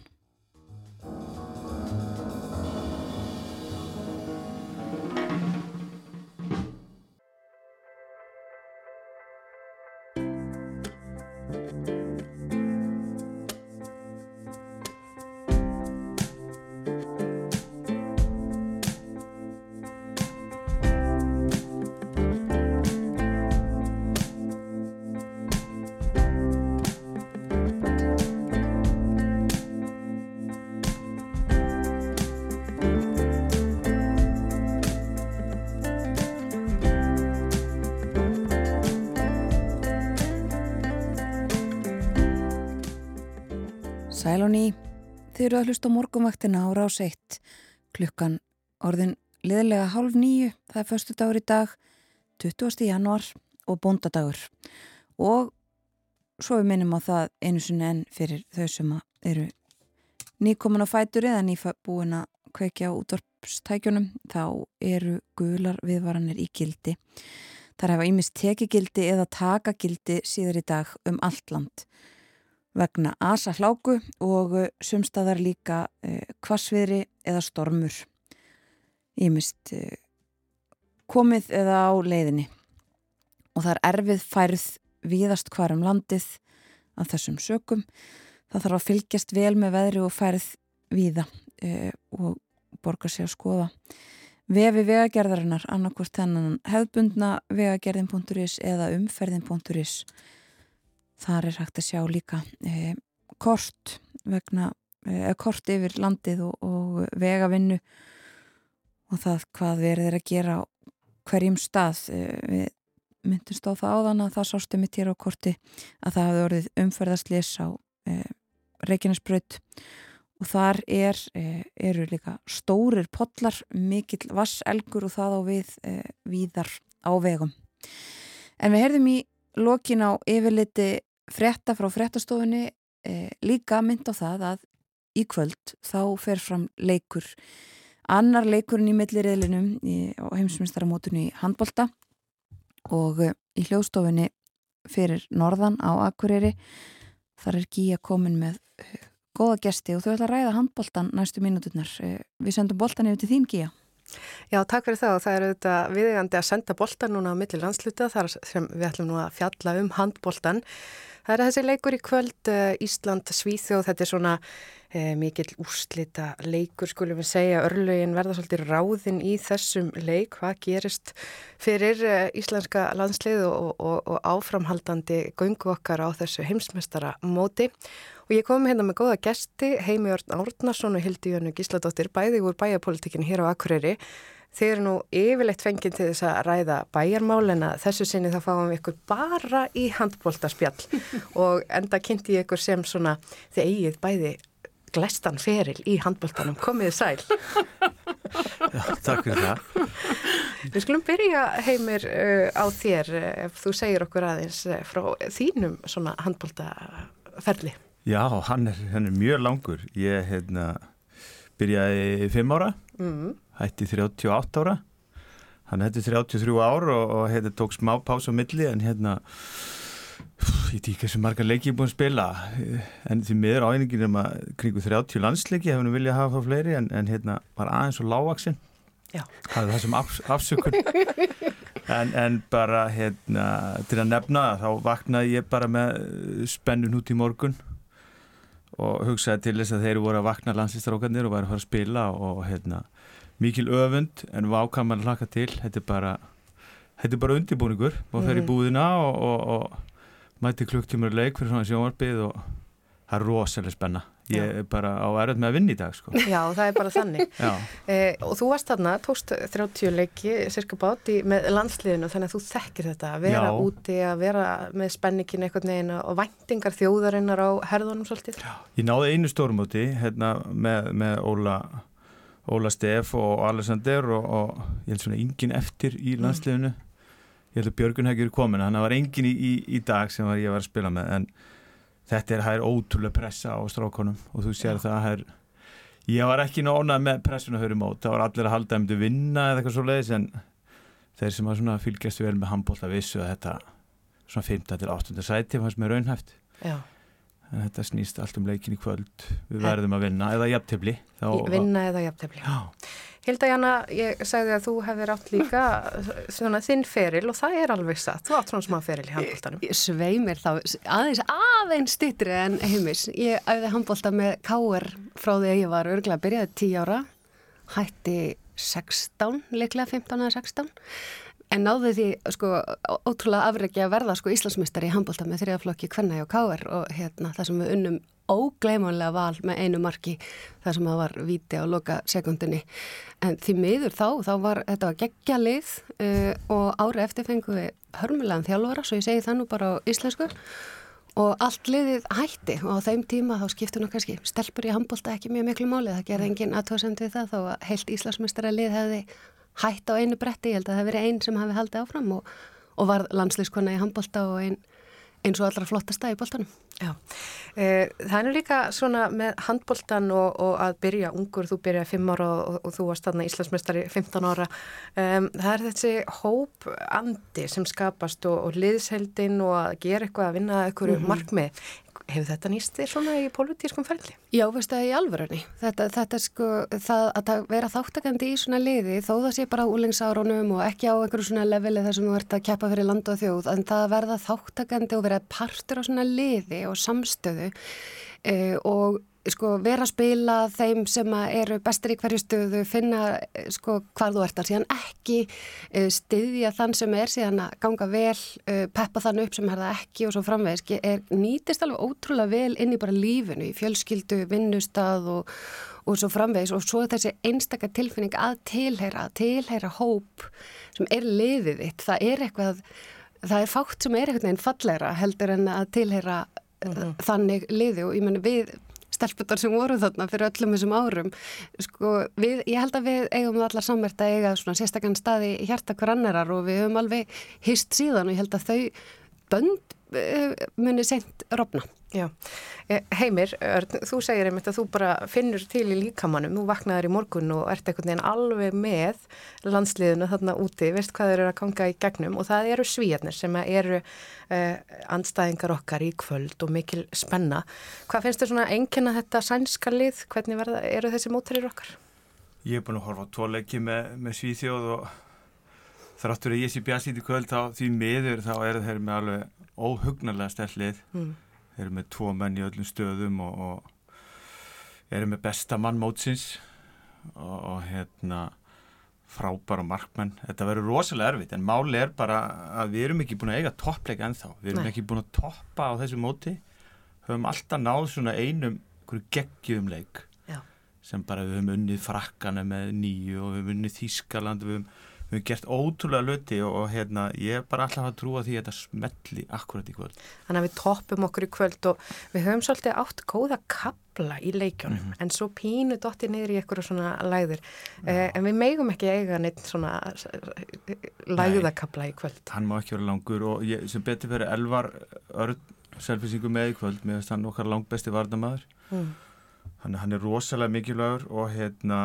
Þið eru að hlusta á morgunvaktina á rás 1 klukkan orðin liðlega hálf nýju, það er förstu dagur í dag 20. januar og bóndadagur. Og svo við minnum á það einu sinni enn fyrir þau sem eru nýkomin á fætur eða nýbúin að kveikja á útvarpstækjunum þá eru gular viðvaranir í gildi. Þar hefa ímist tekigildi eða takagildi síður í dag um allt land vegna asa hláku og eh, sumstaðar líka eh, kvassviðri eða stormur. Ég mist eh, komið eða á leiðinni og það er erfið færð víðast hvar um landið af þessum sökum. Það þarf að fylgjast vel með veðri og færð víða eh, og borga sér að skoða. Vefi vegagerðarinnar annarkvort þennan hefðbundna vegagerðin.is eða umferðin.is þar er hægt að sjá líka eh, kort vegna eh, kort yfir landið og, og vegavinnu og það hvað verður er að gera hverjum stað. Eh, við myndumst á það áðan að það sástu mitt hér á korti að það hafi orðið umferðaslis á eh, Reykjanesbröð og þar er, eh, eru líka stórir potlar, mikill vasselgur og það á við eh, víðar á vegum. En við heyrðum í lokin á yfirliti frétta frá fréttastofunni eh, líka mynd á það að í kvöld þá fer fram leikur annar leikurinn í milliriðlinum á heimsmyndstarmótunni í handbolta og eh, í hljóðstofunni fyrir norðan á Akureyri þar er Gíja komin með eh, góða gesti og þau ætla að ræða handboltan næstu mínuturnar. Eh, við sendum boltan yfir til þín Gíja. Já, takk fyrir það og það er auðvitað viðegandi að senda boltan núna á millir landsluta þar sem við ætlum nú að fjalla um handboltan Það er þessi leikur í kvöld uh, Ísland-Svíþjóð, þetta er svona uh, mikill úrslita leikur skulum við segja, örlögin verða svolítið ráðin í þessum leik, hvað gerist fyrir uh, íslenska landslið og, og, og áframhaldandi göngu okkar á þessu heimsmestara móti og ég kom hérna með góða gesti, Heimi Örn Árnarsson og Hildi Jönu Gísladóttir, bæði úr bæjapolitikin hér á Akureyri Þeir eru nú yfirleitt fengið til þess að ræða bæjarmál en að þessu sinni þá fáum við ykkur bara í handbóltaspjall (laughs) og enda kynnti ég ykkur sem svona þið eigið bæði glestan feril í handbóltanum. Komiði sæl. Já, takk fyrir það. Við skulum byrja heimir uh, á þér uh, ef þú segir okkur aðeins uh, frá þínum svona handbóltaferli. Já, hann er, hann er mjög langur. Ég hérna, byrjaði fimm ára. Mm hætti 38 ára. Hann hætti 33 ár og, og hérna tók smá pás á milli en hérna ég tík þessu marga leiki búin að spila. En því miður áeiningin er maður kringu 30 landsleiki hefur við viljað hafa fleiri en, en hérna var aðeins og lágvaksinn það er það sem af, afsökun. (laughs) En, en bara hérna til að nefna þá vaknaði ég bara með spennun út í morgun og hugsaði til þess að þeir voru að vakna landslistrákarnir og væri að fara að spila og hérna mikil öfund en vákaman hlaka til þetta er bara, þetta er bara undirbúningur og fer í mm. búðina og, og, og mæti klukktímur leik fyrir svona sjónvarpið og það er rosalega spenna ég er bara á eröð með að vinna í dag sko. Já, það er bara þannig (laughs) eh, og þú varst þarna, tókst 30 leiki cirka báti með landsliðinu þannig að þú þekkir þetta, að vera Já. úti að vera með spenningin eitthvað neginn og væntingar þjóðarinnar á herðunum svolítið. Já, ég náði einu stórmóti hérna með, með Óla Óla Steff og Alexander og, og ég held svona yngin eftir í mm. landsliðinu mm. ég held að Björgun hefði komin, hann var yngin í, í, í dag sem var ég var að spila með en þetta er, er ótrúlega pressa á strákonum og þú sér Já. það er, ég var ekki nónað með pressuna hörum át, það var allir að halda um til vinna eða eitthvað svo leiðis en þeir sem var fylgjast vel með handbólta vissu að þetta svona 5. til 8. sæti fannst með raunhæft Já. En þetta snýst allt um leikin í kvöld við verðum að vinna eða jafntefli vinna eða jafntefli Já Hilda Janna, ég sagði að þú hefði rátt líka svona þinn feril og það er alveg satt. Þú átt svona smá feril í handbóltanum. Sveimir þá, aðeins aðeins stittri en heimis. Ég auði handbólta með káer frá því að ég var örglega að byrjaði 10 ára, hætti 16, leiklega 15 eða 16. En náði því sko ótrúlega afregi að verða sko Íslandsmyndari í handbólta með þrjaflokki Kvenna og Káer og hérna það sem við unnum ógleimanlega val með einu marki þar sem það var viti á loka sekundinni en því miður þá, þá var þetta var geggja lið uh, og ári eftir fengum við hörmulegan þjálfara svo ég segi það nú bara á íslensku og allt liðið hætti. Og á þeim tíma þá skiptur nú kannski stelpur í handbólta ekki mjög miklu máli, það gerði engin aðtóðsend við það að heilt Íslandsmestara lið hefði hætt á einu bretti, ég held að það hefði verið einn sem hafi haldið áfram og, og var landslýskona í handbólta og einn eins og allra flottasta í boltanum. Já, eh, það er líka svona með handboltan og, og að byrja ungur, þú byrjaði 5 ára og, og þú varst þarna Íslandsmeistari 15 ára. Um, það er þessi hóp andi sem skapast og, og liðseldin og að gera eitthvað að vinna eitthvað mm -hmm. markmið. Hefur þetta nýst þér svona í politískum ferli? Já, veistu það í alvörunni. Þetta, þetta sko, það að vera þáttakandi í svona liði þó það sé bara úlingsárunum og ekki á einhverju svona leveli þar sem þú ert að keppa fyrir land og þjóð, en það að verða þáttakandi og vera partur á svona liði og samstöðu e, og sko, vera að spila þeim sem eru bestir í hverju stöðu, finna sko, hvað þú ert að síðan ekki uh, styðja þann sem er síðan að ganga vel, uh, peppa þann upp sem er það ekki og svo framvegis er nýtist alveg ótrúlega vel inn í bara lífinu í fjölskyldu, vinnustad og, og svo framvegis. Og svo þessi einstakar tilfinning að tilheyra að tilheyra hóp sem er liðið þitt, það er eitthvað það er fátt sem er eitthvað einn fallegra heldur en að tilheyra uh -huh. þannig liði. Og ég menn við stelputar sem voru þarna fyrir öllum þessum árum. Sko, við, ég held að við eigum allar sammert að eiga svona sérstakann staði hjarta hver annarar og við höfum alveg hýst síðan og ég held að þau bönd uh, muni sent rofna Já, eh, Heimir, Örn, þú segir einmitt að þú bara finnur til í líkamannum, þú vaknaður í morgun og ert einhvern veginn alveg með landsliðinu þarna úti, veist hvað þeir eru að kanga í gegnum og það eru svíjarnir sem eru eh, andstæðingar okkar í kvöld og mikil spenna. Hvað finnst þér svona enginna þetta sænska lið, hvernig verða, eru þessi mótærir okkar? Ég er búin að horfa á tvo leiki með, með Svíþjóð og þráttur að ég sé bjastlít í kvöld þá því miður þá eru þeir með alveg óhugnarlega stellið. Mm eru með tvo menn í öllum stöðum og, og eru með besta mann mótsins og, og hérna frábæra markmenn, þetta verður rosalega erfitt en máli er bara að við erum ekki búin að eiga toppleika ennþá, við erum Nei. ekki búin að toppa á þessu móti, höfum alltaf náð svona einum geggjum leik Já. sem bara við höfum unnið frakkana með nýju og við höfum unnið Þískaland, við höfum við hefum gert ótrúlega luti og, og hérna, ég er bara alltaf að trúa því að þetta smelli akkurat í kvöld. Þannig að við toppum okkur í kvöld og við höfum svolítið átt góða kabla í leikjónum mm -hmm. en svo pínu dotti niður í eitthvað svona læður eh, en við megum ekki eiga neitt svona læðakabla í kvöld. Hann má ekki vera langur og ég, sem betur verið elvar örd selfisingu með í kvöld með þess að hann okkar langt besti vardamadur. Mm. Hann, hann er rosalega mikilvægur og hérna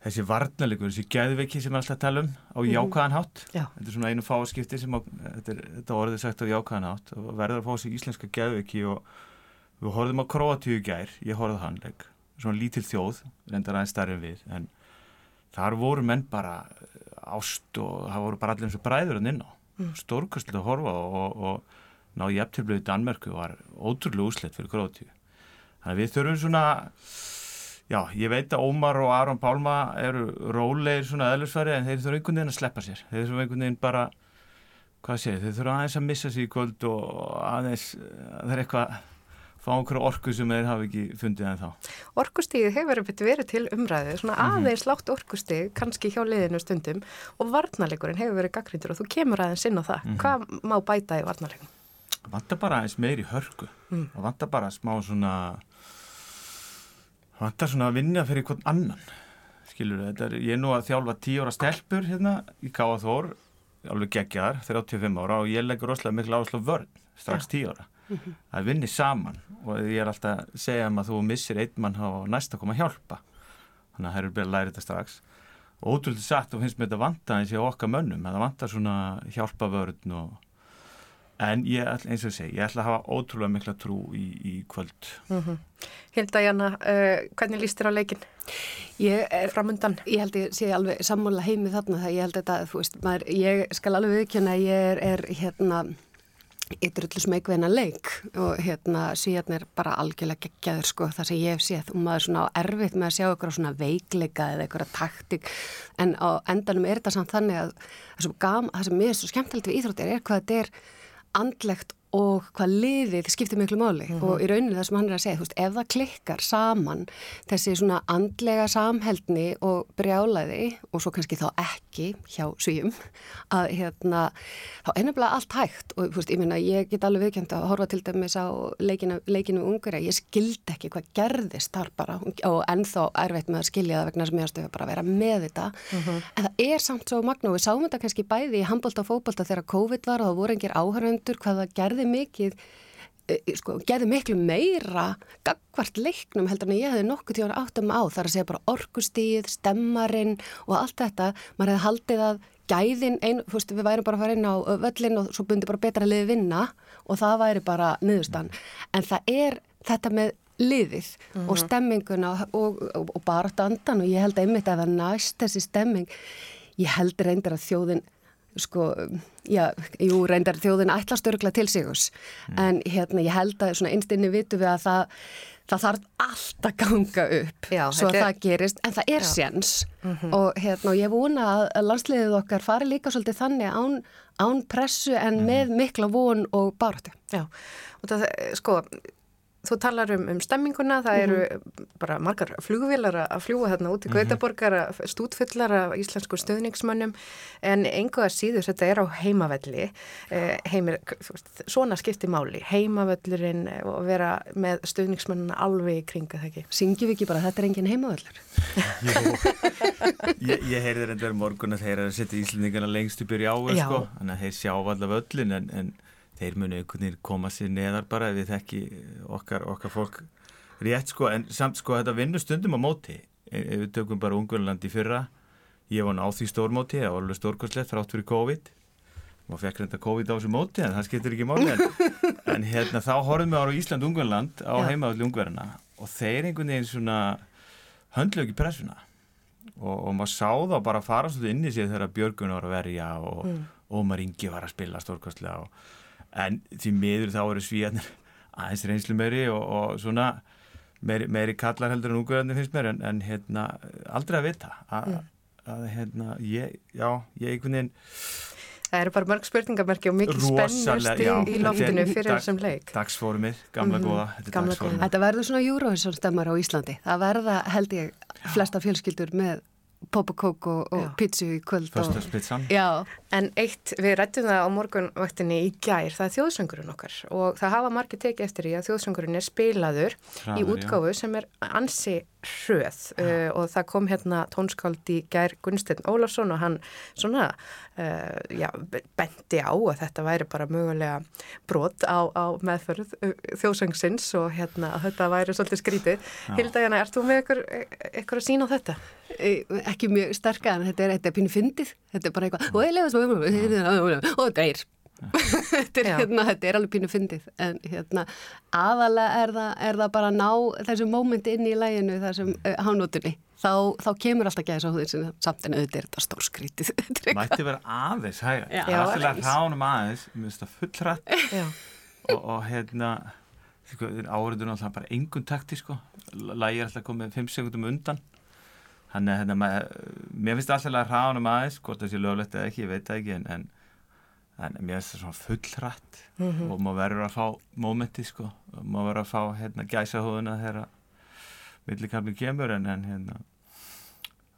þessi varnalegur, þessi gæðveiki sem við alltaf talum á mhm. jákvæðan hátt Já. þetta er svona einu fáskipti sem á, þetta, er, þetta orðið sagt á jákvæðan hátt og verður að fá þessi íslenska gæðveiki og við horfðum á Kroatíu gær ég horfði hannleik, svona lítil þjóð reyndar aðeins starfið við en þar voru menn bara eh, ást og það voru bara allir eins og bræður en inn á, mm. stórkastlega að horfa og, og ná ég eftirblöðið Danmörku var ótrúlega úslegt fyrir Kroatíu þannig að við þurfum svona Já, ég veit að Ómar og Aron Pálma eru rólegir svona eðlursfæri en þeir þurfa einhvern veginn að sleppa sér. Þeir þurfa einhvern veginn bara, hvað sé, þeir þurfa aðeins að missa sér í kvöld og aðeins, það er eitthvað fá einhverju orku sem þeir hafa ekki fundið en þá. Orkustíð hefur verið til umræðu, svona -hmm. aðeins lágt orkustíð, kannski hjá liðinu stundum og varnarleikurinn hefur verið gaggrindur og þú kemur aðeins inn á það. Mm -hmm. Hvað má bæta í varnarleikum? Vanda bara aðeins meiri hörku mm. og vanda bara smá svona vanda svona að vinna fyrir hvern annan skilur þetta, ég er nú að þjálfa tíu ára stelpur hérna í Káaþór alveg gegjar, 35 ára og ég leggur rosalega miklu áherslu vörn strax tíu ára. -hmm. að vinni saman. Og ég er alltaf að segja um að þú missir einn mann á næsta koma að hjálpa. Þannig að það eru byrjað að læra þetta strax. Og ótrúlega satt og finnst mér þetta vanta eins og okkar mönnum, það vantar svona hjálpavörn og en ég, eins og ég segi, ég ætla að hafa ótrúlega mikla trú í, í kvöld mm -hmm. Hilda Janna, uh, hvernig líst þér á leikin? Ég er framundan, ég held ég sé alveg sammála heimi þarna það ég held þetta, þú veist, maður, ég skal alveg viðkjöna að ég er, er hérna eitthvað allir smegveina leik og hérna síðan er bara algjörlega geggjaður sko það sem ég hef séð og maður er svona erfitt með að sjá eitthvað svona veikleika eða eitthvað taktik en á endanum er þetta samt þannig að það sem, gam, það sem er svo skemmtilegt við íþróttir er hvað þetta er andlegt og hvað liðið skiptir miklu máli mm -hmm. og í rauninu það sem hann er að segja, þú veist, ef það klikkar saman þessi svona andlega samheldni og brjálaði og svo kannski þá ekki hjá svíum að hérna, þá nefnilega allt hægt og þú veist, ég minna, ég get alveg viðkjönd að horfa til dæmis á leikinu, leikinu ungar, ég skildi ekki hvað gerðist þar bara og ennþá erfitt með að skilja það vegna sem ég aðstöfu bara að vera með þetta, mm -hmm. en það er samt svo magna og við sáum þetta kannski bæði í handbólta og fókbólta gerði mikið sko, gerði miklu meira gagvart leiknum heldur en ég hefði nokkuð tíðan áttum á þar að segja bara orkustíð, stemmarinn og allt þetta, maður hefði haldið að gæðin, ein, fúst, við værum bara að fara inn á völlin og svo bundi bara betra liði vinna og það væri bara niðurstan en það er þetta með liðið mm -hmm. og stemminguna og, og, og bara dandan og ég held einmitt að það næst þessi stemming. Ég held reyndir að þjóðin sko, já, jú, reyndar þjóðin ætla störgla til sigus mm. en hérna ég held að svona einstinni vitu við að það, það þarf allt að ganga upp já, svo að er... það gerist, en það er séns mm -hmm. og hérna og ég vona að landsliðið okkar fari líka svolítið þannig án, án pressu en mm. með mikla von og barðu. Já, og það, sko Þú talar um, um stemminguna, það eru mm -hmm. bara margar flugvilar að fljúa þarna út í Gautaborgar, mm -hmm. stútfullar af íslensku stöðningsmönnum en einhverja síður þetta er á heimavelli, eh, heimir, svona skipti máli, heimavellurinn og vera með stöðningsmönnuna alveg í kringa það ekki. Syngjum við ekki bara þetta er engin heimavellur? Jú, (laughs) ég, ég heyrði reyndar morgun að þeir eru að setja íslendingana lengst upp í áður sko, þannig að þeir sjá allavega öllin en, en þeir munu einhvern veginn koma sér neðar bara ef við þekki okkar, okkar fólk rétt sko en samt sko þetta vinnur stundum á móti. Ef við tökum bara Ungverðland í fyrra ég var ná því stórmóti það var alveg stórkostlegt frátt fyrir COVID. Maður fekk reynda COVID á þessu móti en það skiptir ekki máli en, (laughs) en hérna þá horfum við ára í Ísland Ungverðland á heimaðalli Ungverðina og þeir einhvern veginn svona höndlu ekki pressuna. Og, og maður sá þá bara fara svolítið inn í sig þegar Björgun var að verja og mm. Ómar Ingi var að spila stórkostlega og en því miður þá eru svíjarnir (laughs) aðeins reynslu meiri og, og svona meiri, meiri kallar heldur en úgöðarnir finnst mér en, en hérna aldrei að vita að, mm. að hérna ég, já, ég einhvern veginn Það eru bara mörg spurningamerki og mikið spennust í, í loftinu fyrir þessum leik. Dagsfórumir, gamla mm góða. Þetta, gamla góða. Þetta verður svona Eurovision stemmar á Íslandi. Það verða held ég flesta fjölskyldur með popakók og, og pítsu í kvöld Föstaspitsan En eitt, við rættum það á morgunvaktinni í gær, það er þjóðsöngurinn okkar. Og það hafa margir tekið eftir í að þjóðsöngurinn er spilaður Hraður, í útgáfu já. sem er ansi hröð uh, og það kom hérna tónskáld í gær Gunstein Ólarsson og hann svona uh, já, bendi á að þetta væri bara mögulega brot á, á meðförð uh, þjóðsöngsins og hérna að þetta væri svolítið skrítið Hilda Jana, ert þú með ykkur að sína á þetta? Ekki mjög sterka en þetta er, þetta er pínu fyndið. Þetta er bara eitthvað og þetta er (laughs) þetta, er, hérna, þetta er alveg pínu fyndið en hérna, aðalega er það, er það bara að ná þessu mómenti inn í læginu þessum uh, hánótunni þá, þá kemur alltaf gæðis á því samt en auðvitað er þetta stórskrítið (laughs) Mætti vera aðeins hæg það er alltaf ránum aðeins. mér finnst það fullrætt. Og, og hérna sko, áriður náttúrulega bara engun takti sko. lægir alltaf komið 5 sekundum undan. Þannig að hérna, mér finnst alltaf ránum aðeins hvort það sé löglegt eða ekki, ég veit það ekki en, en en mér finnst það svona fullrætt mm -hmm. og maður verður að fá mómenti sko, maður verður að fá hérna gæsa hóðuna þegar millikamli kemur en, en hérna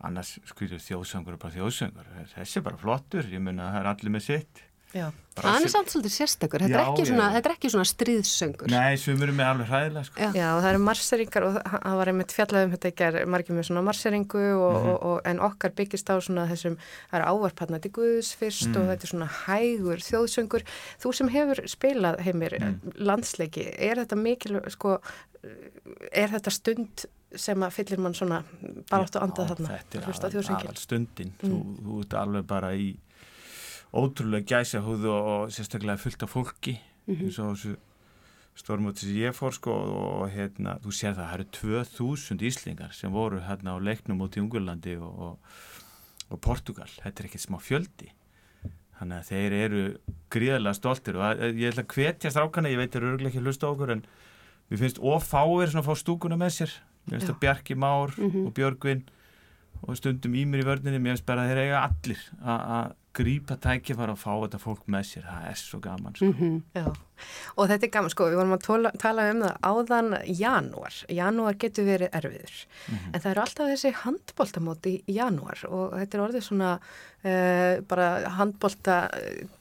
annars skilur þjóðsöngur er bara þjóðsöngur. Þessi er bara flottur, ég munna að það er allir með sitt Það er samt svolítið sérstakur, þetta, já, er ekki svona, þetta er ekki svona stríðsöngur Nei, sumur er með alveg hræðilega sko. já. já, og það eru marseringar og það var einmitt fjallaðum þetta ekki er margir með svona marseringu og, mm -hmm. og, en okkar byggist á svona þessum það eru ávarpatna til Guðs fyrst mm. og þetta er svona hægur þjóðsöngur Þú sem hefur spilað heimir mm. landsleiki, er þetta mikil sko, er þetta stund sem að fyllir mann svona bara átt að anda þarna Þetta er alveg stundin, þú, mm. þú ert alveg bara í ótrúlega gæsahúð og, og sérstaklega fullt af fólki mm -hmm. eins og þessu stórmóti sem ég fór sko og hérna, þú sér það, það eru 2000 íslingar sem voru hérna á leiknum út í Ungurlandi og, og, og Portugal, þetta er ekkert smá fjöldi þannig að þeir eru gríðarlega stoltir og að, ég ætla að hvetja strákana, ég veit það eru örglega ekki að hlusta okkur en mér finnst ofáir svona að fá stúkuna með sér mér finnst það Bjarki Már mm -hmm. og Björgvin og stundum í mér í vörninni mér finnst bara að þeir eiga allir að grípa tækifar og fá þetta fólk með sér það er svo gaman sko. mm -hmm. Og þetta er gaman sko við vorum að tóla, tala um það áðan janúar. Janúar getur verið erfiður. Mm -hmm. en það eru alltaf þessi handbóltamóti í janúar og þetta er orðið svona uh, bara handbólta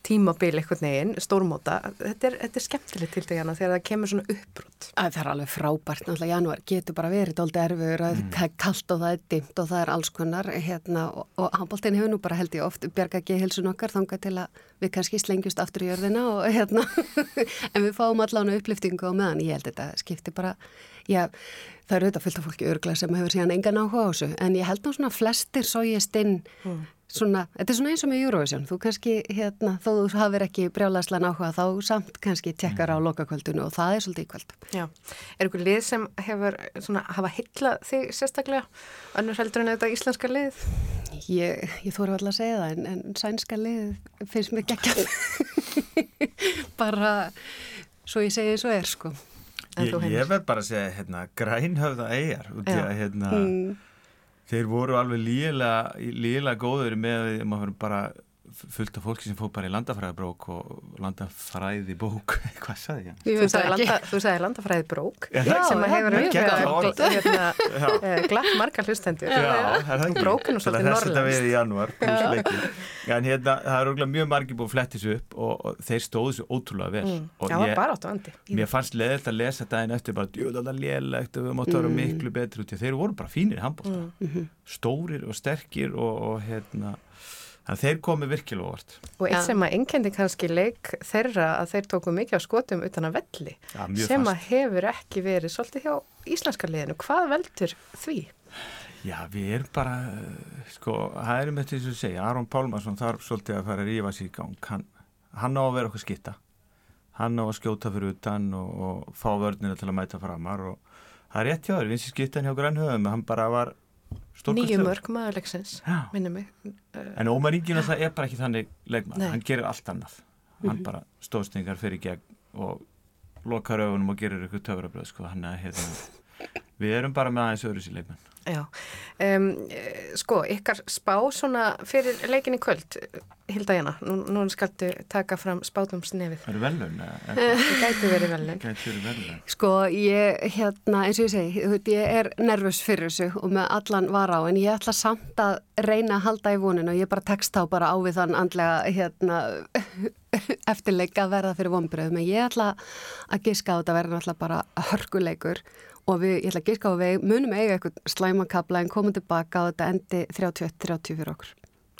tímabil eitthvað neginn, stórmóta. Þetta er, þetta er skemmtilegt til degana þegar það kemur svona uppbrútt Það er alveg frábært, náttúrulega janúar getur bara verið doldið erfiður, mm. það er kallt og það er dimt og það er alls konar hérna, og, og handbóltin hefur nú bara held ég oft bjarga ekki heilsun okkar þanga til að við kannski slengjust aftur í jörðina og hérna (laughs) en við fáum allan upplýftingu á meðan ég held þetta skipti bara já, það eru fullt af fólki örgla sem hefur síðan engan áhuga á þessu en ég held ná svona flestir sójist inn mm. Svona, þetta er svona eins og með Eurovision, þú kannski, hérna, þó þú hafið ekki brjálæslan áhuga, þá samt kannski tekkar á mm. lokakvöldinu og það er svolítið íkvöld. Já, er ykkur lið sem hefur, svona, hafa hyllað þig sérstaklega, annars heldur en þetta íslenska lið? Ég, ég þóru alltaf að segja það, en, en sænska lið finnst mér geggjað. (laughs) bara, svo ég segi svo er, sko. Ég, ég verð bara að segja, hérna, grænhöfða eigjar, út í að, hérna... Mm þeir voru alveg líla góður með að maður bara fullt af fólki sem fóð bara í landafræðibrók og landafræði bók (laughs) hvað sagði ég? Þú sagði, landa, þú sagði landafræði brók já, sem að hefur auðvitað hérna, eh, glatt margar hlustendur. Brókun og svolítið norrlands þetta við í janúar en hérna það er auðvitað mjög margir búið að fletti svo upp og, og þeir stóðu svo ótrúlega vel. Mm. og já, ég, mér fannst leðilt að lesa daginn eftir bara djóðalega lélegt og við máttu að vera mm. miklu betri út þeir voru bara fínir í handbósta mm. stórir og sterkir og, og hérna Þannig að þeir komi virkilega óvart. Og eitt sem að enkendi kannski leik þeirra að þeir tóku mikið á skotum utan að velli ja, sem fast. að hefur ekki verið svolítið hjá íslenska liðinu. Hvað veldur því? Já, við erum bara, sko, það er um þetta eins og segja, Aron Pálmarsson þarf svolítið að fara að rífa sér í gang. Hann, hann á að vera okkur skitta. Hann á að skjóta fyrir utan og, og fá vörnina til að mæta framar og það er rétt hjá þér, vinsi skittan hjá Grænhöfum, hann bara var Nýju mörg maðurleiksins, minnum mig. En Ómar Íngina það er bara ekki þannig leikmann, hann gerir allt annað. Hann mm -hmm. bara stóðstingar fyrir gegn og lokar öfunum og gerir ykkur töfrabröð, sko. Hann er hérna, við erum bara með aðeins öðru sér leikmann. Já, um, sko, ykkar spá svona fyrir leikinni kvöld, Hilda Jana, nú, nú skaldu taka fram spátum snefið. Það eru velun? (laughs) Það gæti verið velun. Gæti verið velun. Sko, ég, hérna, eins og ég segi, ég er nervus fyrir þessu og með allan var á, en ég ætla samt að reyna að halda í voninu og ég bara tekst þá bara á við þann andlega, hérna, eftirleik að verða fyrir vonbröðum, en ég ætla að giska á þetta verða náttúrulega bara hörkuleikur og við, ég ætla að gíska á við, munum eiga eitthvað slæmakabla en komum tilbaka á þetta endi 31-30 fyrir okkur.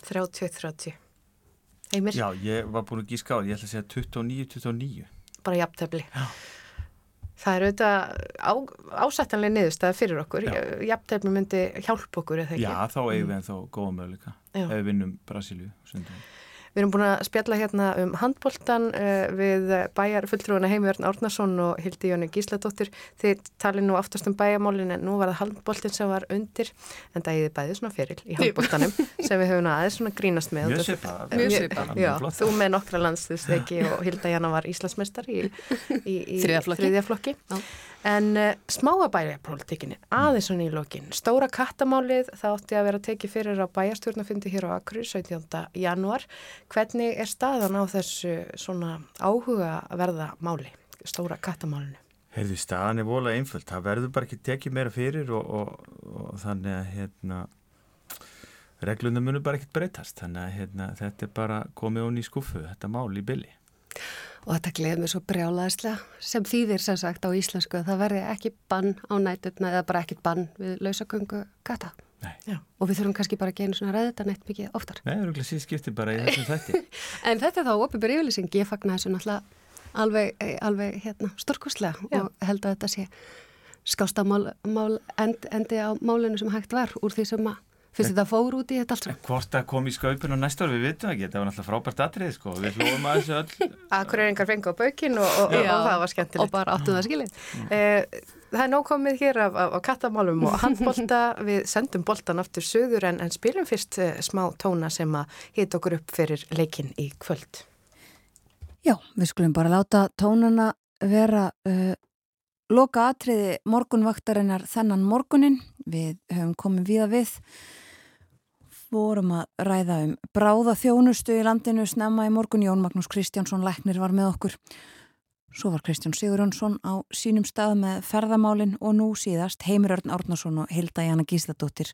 31-30. Heimir? Já, ég var búin að gíska á þetta, ég ætla að segja 29-29. Bara jafntefni. Já. Það er auðvitað á, ásættanlega niðurstað fyrir okkur. Jafntefni myndi hjálpa okkur, eða ekki? Já, þá eigum við en þá góða möguleika. Ef við vinnum Brasilíu, sundum. Við erum búin að spjalla hérna um handbóltan uh, við bæjar fulltrúina Heimjörn Árnarsson og Hildi Jóni Gísladóttir. Þið tali nú aftast um bæjarmálin en nú var það handbóltin sem var undir en það er bæðið svona fyrir í handbóltanum sem við höfum aðeins svona grínast með. Mjög svipað. Mjög svipað. Já, þú með nokkra landsliðsleiki og Hilda Janna var Íslandsmeistar í, í, í þriðjaflokki. En uh, smáabæriaprólitíkinni, aðeins og nýlokkin, stóra kattamálið það átti að vera tekið fyrir á bæjarstjórnafundi hér á Akru 17. januar. Hvernig er staðan á þessu svona áhuga að verða máli, stóra kattamálinu? Heyrðu, staðan er volað einföld. Það verður bara ekki tekið meira fyrir og, og, og þannig að hérna, reglunum munur bara ekkert breytast. Þannig að hérna, þetta er bara komið ón í skuffu, þetta mál í bylli. Og þetta gleður mér svo brjálaðislega sem þýðir sem sagt á íslensku að það verði ekki bann á nætutna eða bara ekkit bann við lausagöngu kata. Nei. Og við þurfum kannski bara að geina svona ræðita neitt mikið oftar. Nei, það eru ekki síðan skipti bara í þessum þætti. (laughs) en þetta er þá opið yfirlýsing, ég fagnar þessu náttúrulega alveg, eh, alveg hérna, stórkostlega og held að þetta sé skásta mál, mál end, endi á málinu sem hægt var úr því sem að fyrst þetta fór út í þetta allt saman. Hvort það kom í skaupinu næsta ár, við vitum ekki, þetta var náttúrulega frábært atrið sko, við hlóðum (laughs) að þessu öll. Akkur einhver fengu á baukinn og, og, og, og það var skemmtilegt. Og bara áttu það skilið. Eh, það er nóg komið hér af, af, af kattamálum og handbolta, (laughs) við sendum boltan aftur söður en, en spilum fyrst eh, smá tóna sem að hita okkur upp fyrir leikin í kvöld. Já, við skulum bara láta tónana vera uh, loka atriði morgunvaktarinnar þennan morgunin. Við höfum komið viða við vorum að ræða um bráða þjónustu í landinu snemma í morgun. Jón Magnús Kristjánsson Læknir var með okkur. Svo var Kristján Sigurjónsson á sínum stað með ferðamálinn og nú síðast Heimir Örn Árnason og Hilda Jana Gísladóttir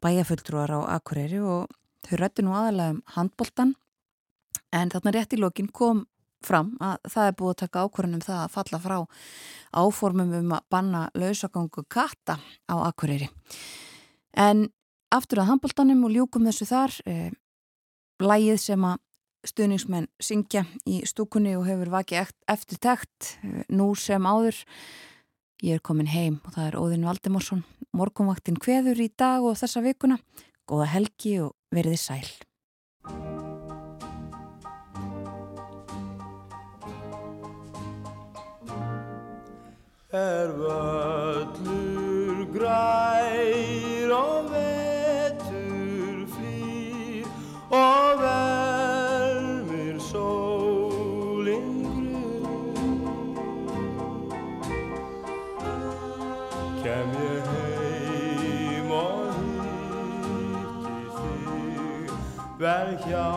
bæjafulltrúar á Akureyri og þau rætti nú aðalega um handboltan en þarna rétt í lokin kom fram að það er búið að taka ákvörðunum það að falla frá áformum um að banna lausagangu katta á Akureyri. En aftur að handbóltanum og ljúkum þessu þar eh, lægið sem að stuðningsmenn syngja í stúkunni og hefur vakið eftir tekt eh, nú sem áður. Ég er komin heim og það er Óðin Valdemarsson morgunvaktinn hveður í dag og þessa vikuna. Góða helgi og verið sæl. Er völlur vel hjá